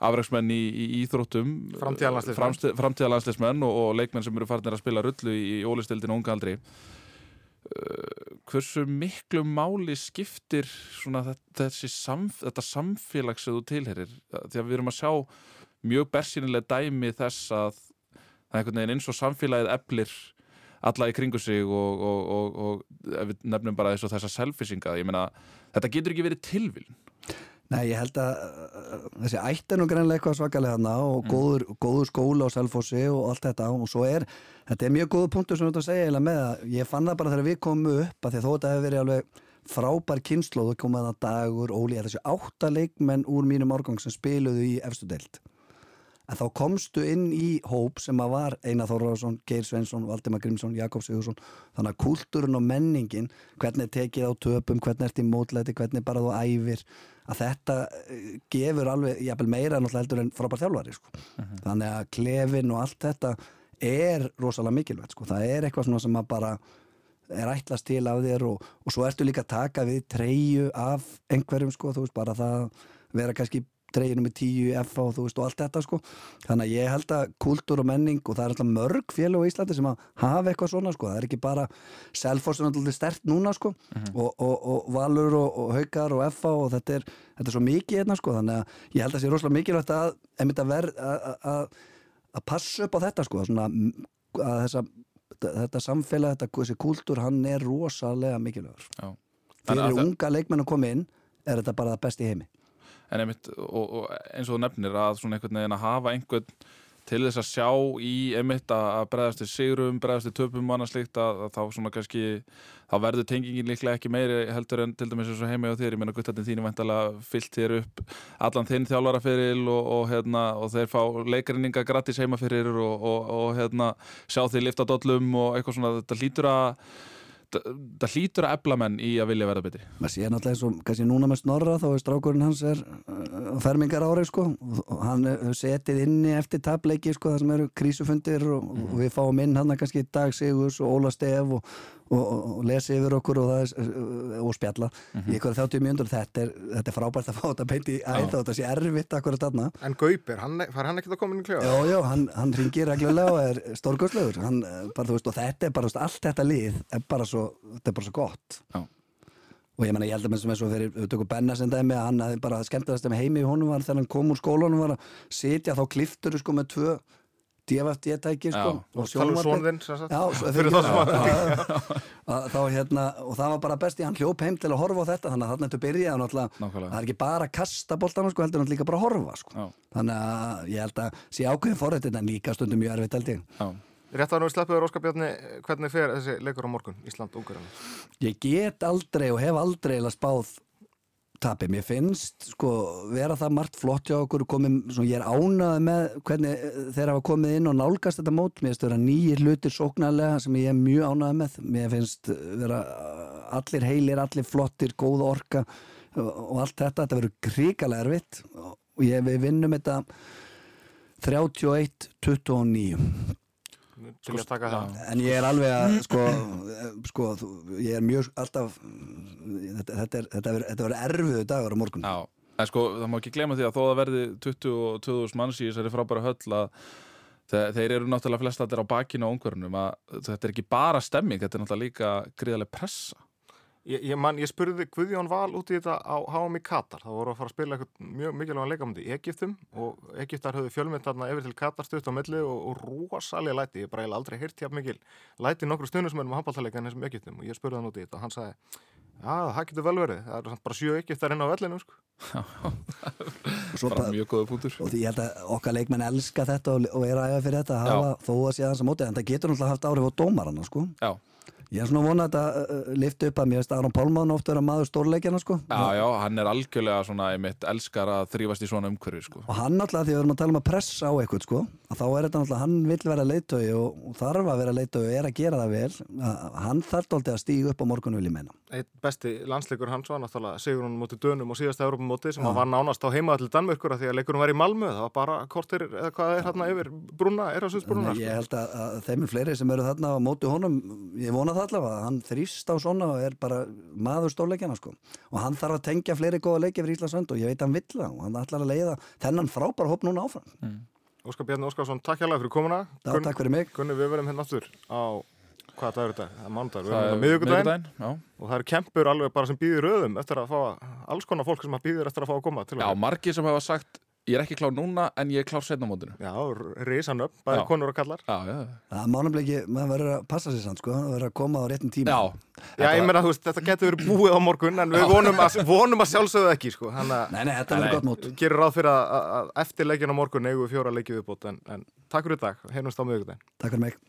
afræksmenn í, í íþróttum framtíðalandslismenn og, og leikmenn sem eru farnir að spila rullu í, í ólistildinu unga aldri. Uh, hversu miklu máli skiptir svona þetta, þessi samf, þetta samfélag sem þú tilherir því að við erum að sjá mjög bersýnilega dæmi þess að það er einhvern veginn eins og samfélagið eflir alla í kringu sig og, og, og, og nefnum bara eins og þessa selfisinga, ég meina þetta getur ekki verið tilvílun Nei, ég held að þessi ætt er nú greinlega eitthvað svakalega hana og góður, góður skóla á Selfossi og allt þetta og svo er, þetta er mjög góð punktur sem þú ert að segja eiginlega með að ég fann það bara þegar við komum upp að því að þó þetta hefur verið alveg frábær kynslu og að dagur, Óli, þessi átta leikmenn úr mínum árgang sem spiluðu í efstu deild en þá komstu inn í hóp sem að var Einar Þorrarsson, Geir Svensson, Valdimar Grímsson, Jakob Sigursson þannig að kúltúrun og menningin hvernig er tekið á töpum, hvernig ert í mótlæti hvernig bara þú æfir að þetta eh, gefur alveg jafnvel meira náttúrulega heldur en frábær þjálfari sko. þannig að klefin og allt þetta er rosalega mikilvægt sko. það er eitthvað svona sem að bara er ætlast til af þér og, og svo ertu líka að taka við treyju af einhverjum sko, þú veist bara það vera kannski treyjunum með tíu í FA og þú veist og allt þetta sko. Þannig að ég held að kultúr og menning og það er alltaf mörg félag á Íslandi sem að hafa eitthvað svona sko, það er ekki bara Selfoss er náttúrulega stert núna sko. Og, og, og Valur og, og Haukar og FA og þetta er, þetta er svo mikið hérna sko. Þannig að ég held að það sé rosalega mikilvægt að að verð að, að, að passa upp á þetta sko. Svona, að þessa, þetta samfélag, þetta, þessi kultúr hann er rosalega mikilvægur. Fyrir unga leikmenn að koma inn er þetta bara það best í heimi en einmitt, og, og eins og nefnir að svona einhvern veginn að hafa einhvern til þess að sjá í einmitt að bregðast til sigrum, bregðast til töpum og annað slíkt að, að þá svona kannski þá verður tengingin líklega ekki meiri heldur en til dæmis eins og heimi á þér, ég meina guttatinn þínu væntalega fyllt þér upp allan þinn þjálfaraferil og, og, hérna, og þeir fá leikrinninga gratis heima fyrir og, og, hérna, sjá þeir lifta dollum og eitthvað svona, þetta hlýtur að það hlýtur að ebla menn í að vilja verða betri. Maður sé náttúrulega eins og kannski núna með Snorra þá er strákurinn hans er uh, fermingar árið sko. Og hann hefur setið inni eftir tableiki sko það sem eru krísufundir og, og við fáum inn hann kannski Dag Sigurs og Óla Stef og, og, og lesi yfir okkur og, það er, uh, og spjalla í eitthvað 30 mjöndur þetta er, þetta er frábært að fá þetta beint í æð og þetta sé erfitt akkurat þarna. En Gaupir, hann, fær hann ekkert að koma inn í klefa? Já, já, hann, hann ringir reglulega og er stórgóðslegur hann, eh, og þetta er bara, veist, allt þetta lið er bara svo, þetta er bara svo gott Já. og ég menna, ég held að með svo fyrir, við tökum Benna sem dæmi, hann hafði bara skemmtilegast með heimi í honum var þegar hann kom úr skólanum var að sitja, þá kliftur sko með tvö DFFD-tæki sko, Og um sem svo- Fyrir þá sem að-. Að hérna, og það var bara besti, hann hljóp heim til að horfa á þetta, þannig að þarna náttúrulega, Nákvæmlega. það er ekki bara að kasta boltanum sko, heldur hann líka bara að horfa sko. Þannig að ég held að sé ákveðin forrættið en líka stundum mjög erfitt held ég Já. Rétt að nú sleppuður Óskar Bjarni, hvernig fer þessi leikur á morgun, Ísland, Ungarn? ég get aldrei og hef aldrei eiginlega spáð tapi. Mér finnst sko vera það margt flott hjá okkur komin, svona, ég er ánað með hvernig eh, þeir hafa komið inn og nálgast þetta mót mér finnst vera nýjir hlutir sóknarlega sem ég er mjög ánað með mér finnst vera allir heilir, allir flottir, góða orka og, allt þetta, þetta verður krikalega erfitt og ég, við vinnum þetta 31-29 til að taka það En ég er alveg að sko, sko þú- ég er mjög alltaf þetta, þetta, er, þetta, er, þetta verður erfiðu dagur á morgun. Já, en sko það má ekki gleyma því að þó það verði 22.000 manns í þessari frábæra höll að þe- þeir eru náttúrulega flest allir á bakinu á ungverunum að þetta er ekki bara stemming, þetta er náttúrulega líka gríðarlega pressa. Ég, ég, man, ég spurði Guðjón Val út í þetta á HM í Katar. Það voru að fara að spila eitthvað mjög mikilvægan leikamöndi í Egiptum og Egiptar höfðu fjölmynd þarna yfir til Katar stutt á milli og, og rosalega læti. Ég bara eiginlega aldrei heyrt hjá mikil læti nokkru stundismennum á handbáltaleika en þessum Egiptum og ég spurði hann út í þetta og hann sagði Já, það getur vel verið. Það eru samt bara sjö Egiptar inn á vellinu, sko. Bara bara, mjög góða punktur. og því ég held að okkar leikmenn elska þetta og, og er að æfa fyrir þetta að hafa þó að sé að sko. Ég er svona vonað að þetta uh, lifti upp að mér veist Aron Pálmann oft vera maður stórleikjana sko. já, já, hann er algjörlega svona einmitt elskar að þrýfast í svona umhverfi sko. og hann náttúrulega því við erum að tala um að pressa á eitthvað sko, að þá er þetta náttúrulega hann vill vera leitögi og, og þarf að vera leitögi og er að gera það vel að, hann þarf alltaf að stíga upp á morgun vil ég meina Eitt besti landsleikur hans var náttúrulega Sigurinn mútið Dönum og síðasta Europamóti sem var nánast á heima til Danmörkur af því að leikurinn var í Malmö. Það var bara kortir eða hvað er hérna yfir er brúna? Þannig að ég held að, að þeim er fleiri sem eru þarna á móti honum, ég vona það allavega að hann þrýst á svona og er bara maður stórleikjana sko og hann þarf að tengja fleiri góða leiki fyrir Íslandsvönd og ég veit að hann vill það og hann ætlar að leiða þennan frábæra hóp núna áfram Óskar Bjarni Óskarsson, takk hjá fyrir komuna. Já, takk fyrir mig Gunni, við verðum hérna aftur á, hvaða dagur er þetta? Það er mánudagur, við Það verðum er hérna á já. og það eru kempur alveg bara sem býðir röðum eftir að fá, alls konar fólk sem býðir eftir að fá að koma til Já, margir sem hafa sagt ég er ekki klár núna en ég er klár setna á mótinu. Já, risan upp, bæði konur og kallar. Já, já, Það mánumleiki, maður verður að passa sér samt sko, það verður að koma á réttum tíma já. Já, ég meina, þú veist, þetta getur verið búið á morgun en við vonum að, vonum að sjálfsögðu ekki, sko. Þannig að Nei, nei, þetta verður gott mót gerir ráð fyrir að, að eftir leikin á morgun eigum við fjóra leikið viðbót en, en takk fyrir í dag, heyrnumst á miðvikudaginn. Takk fyrir mig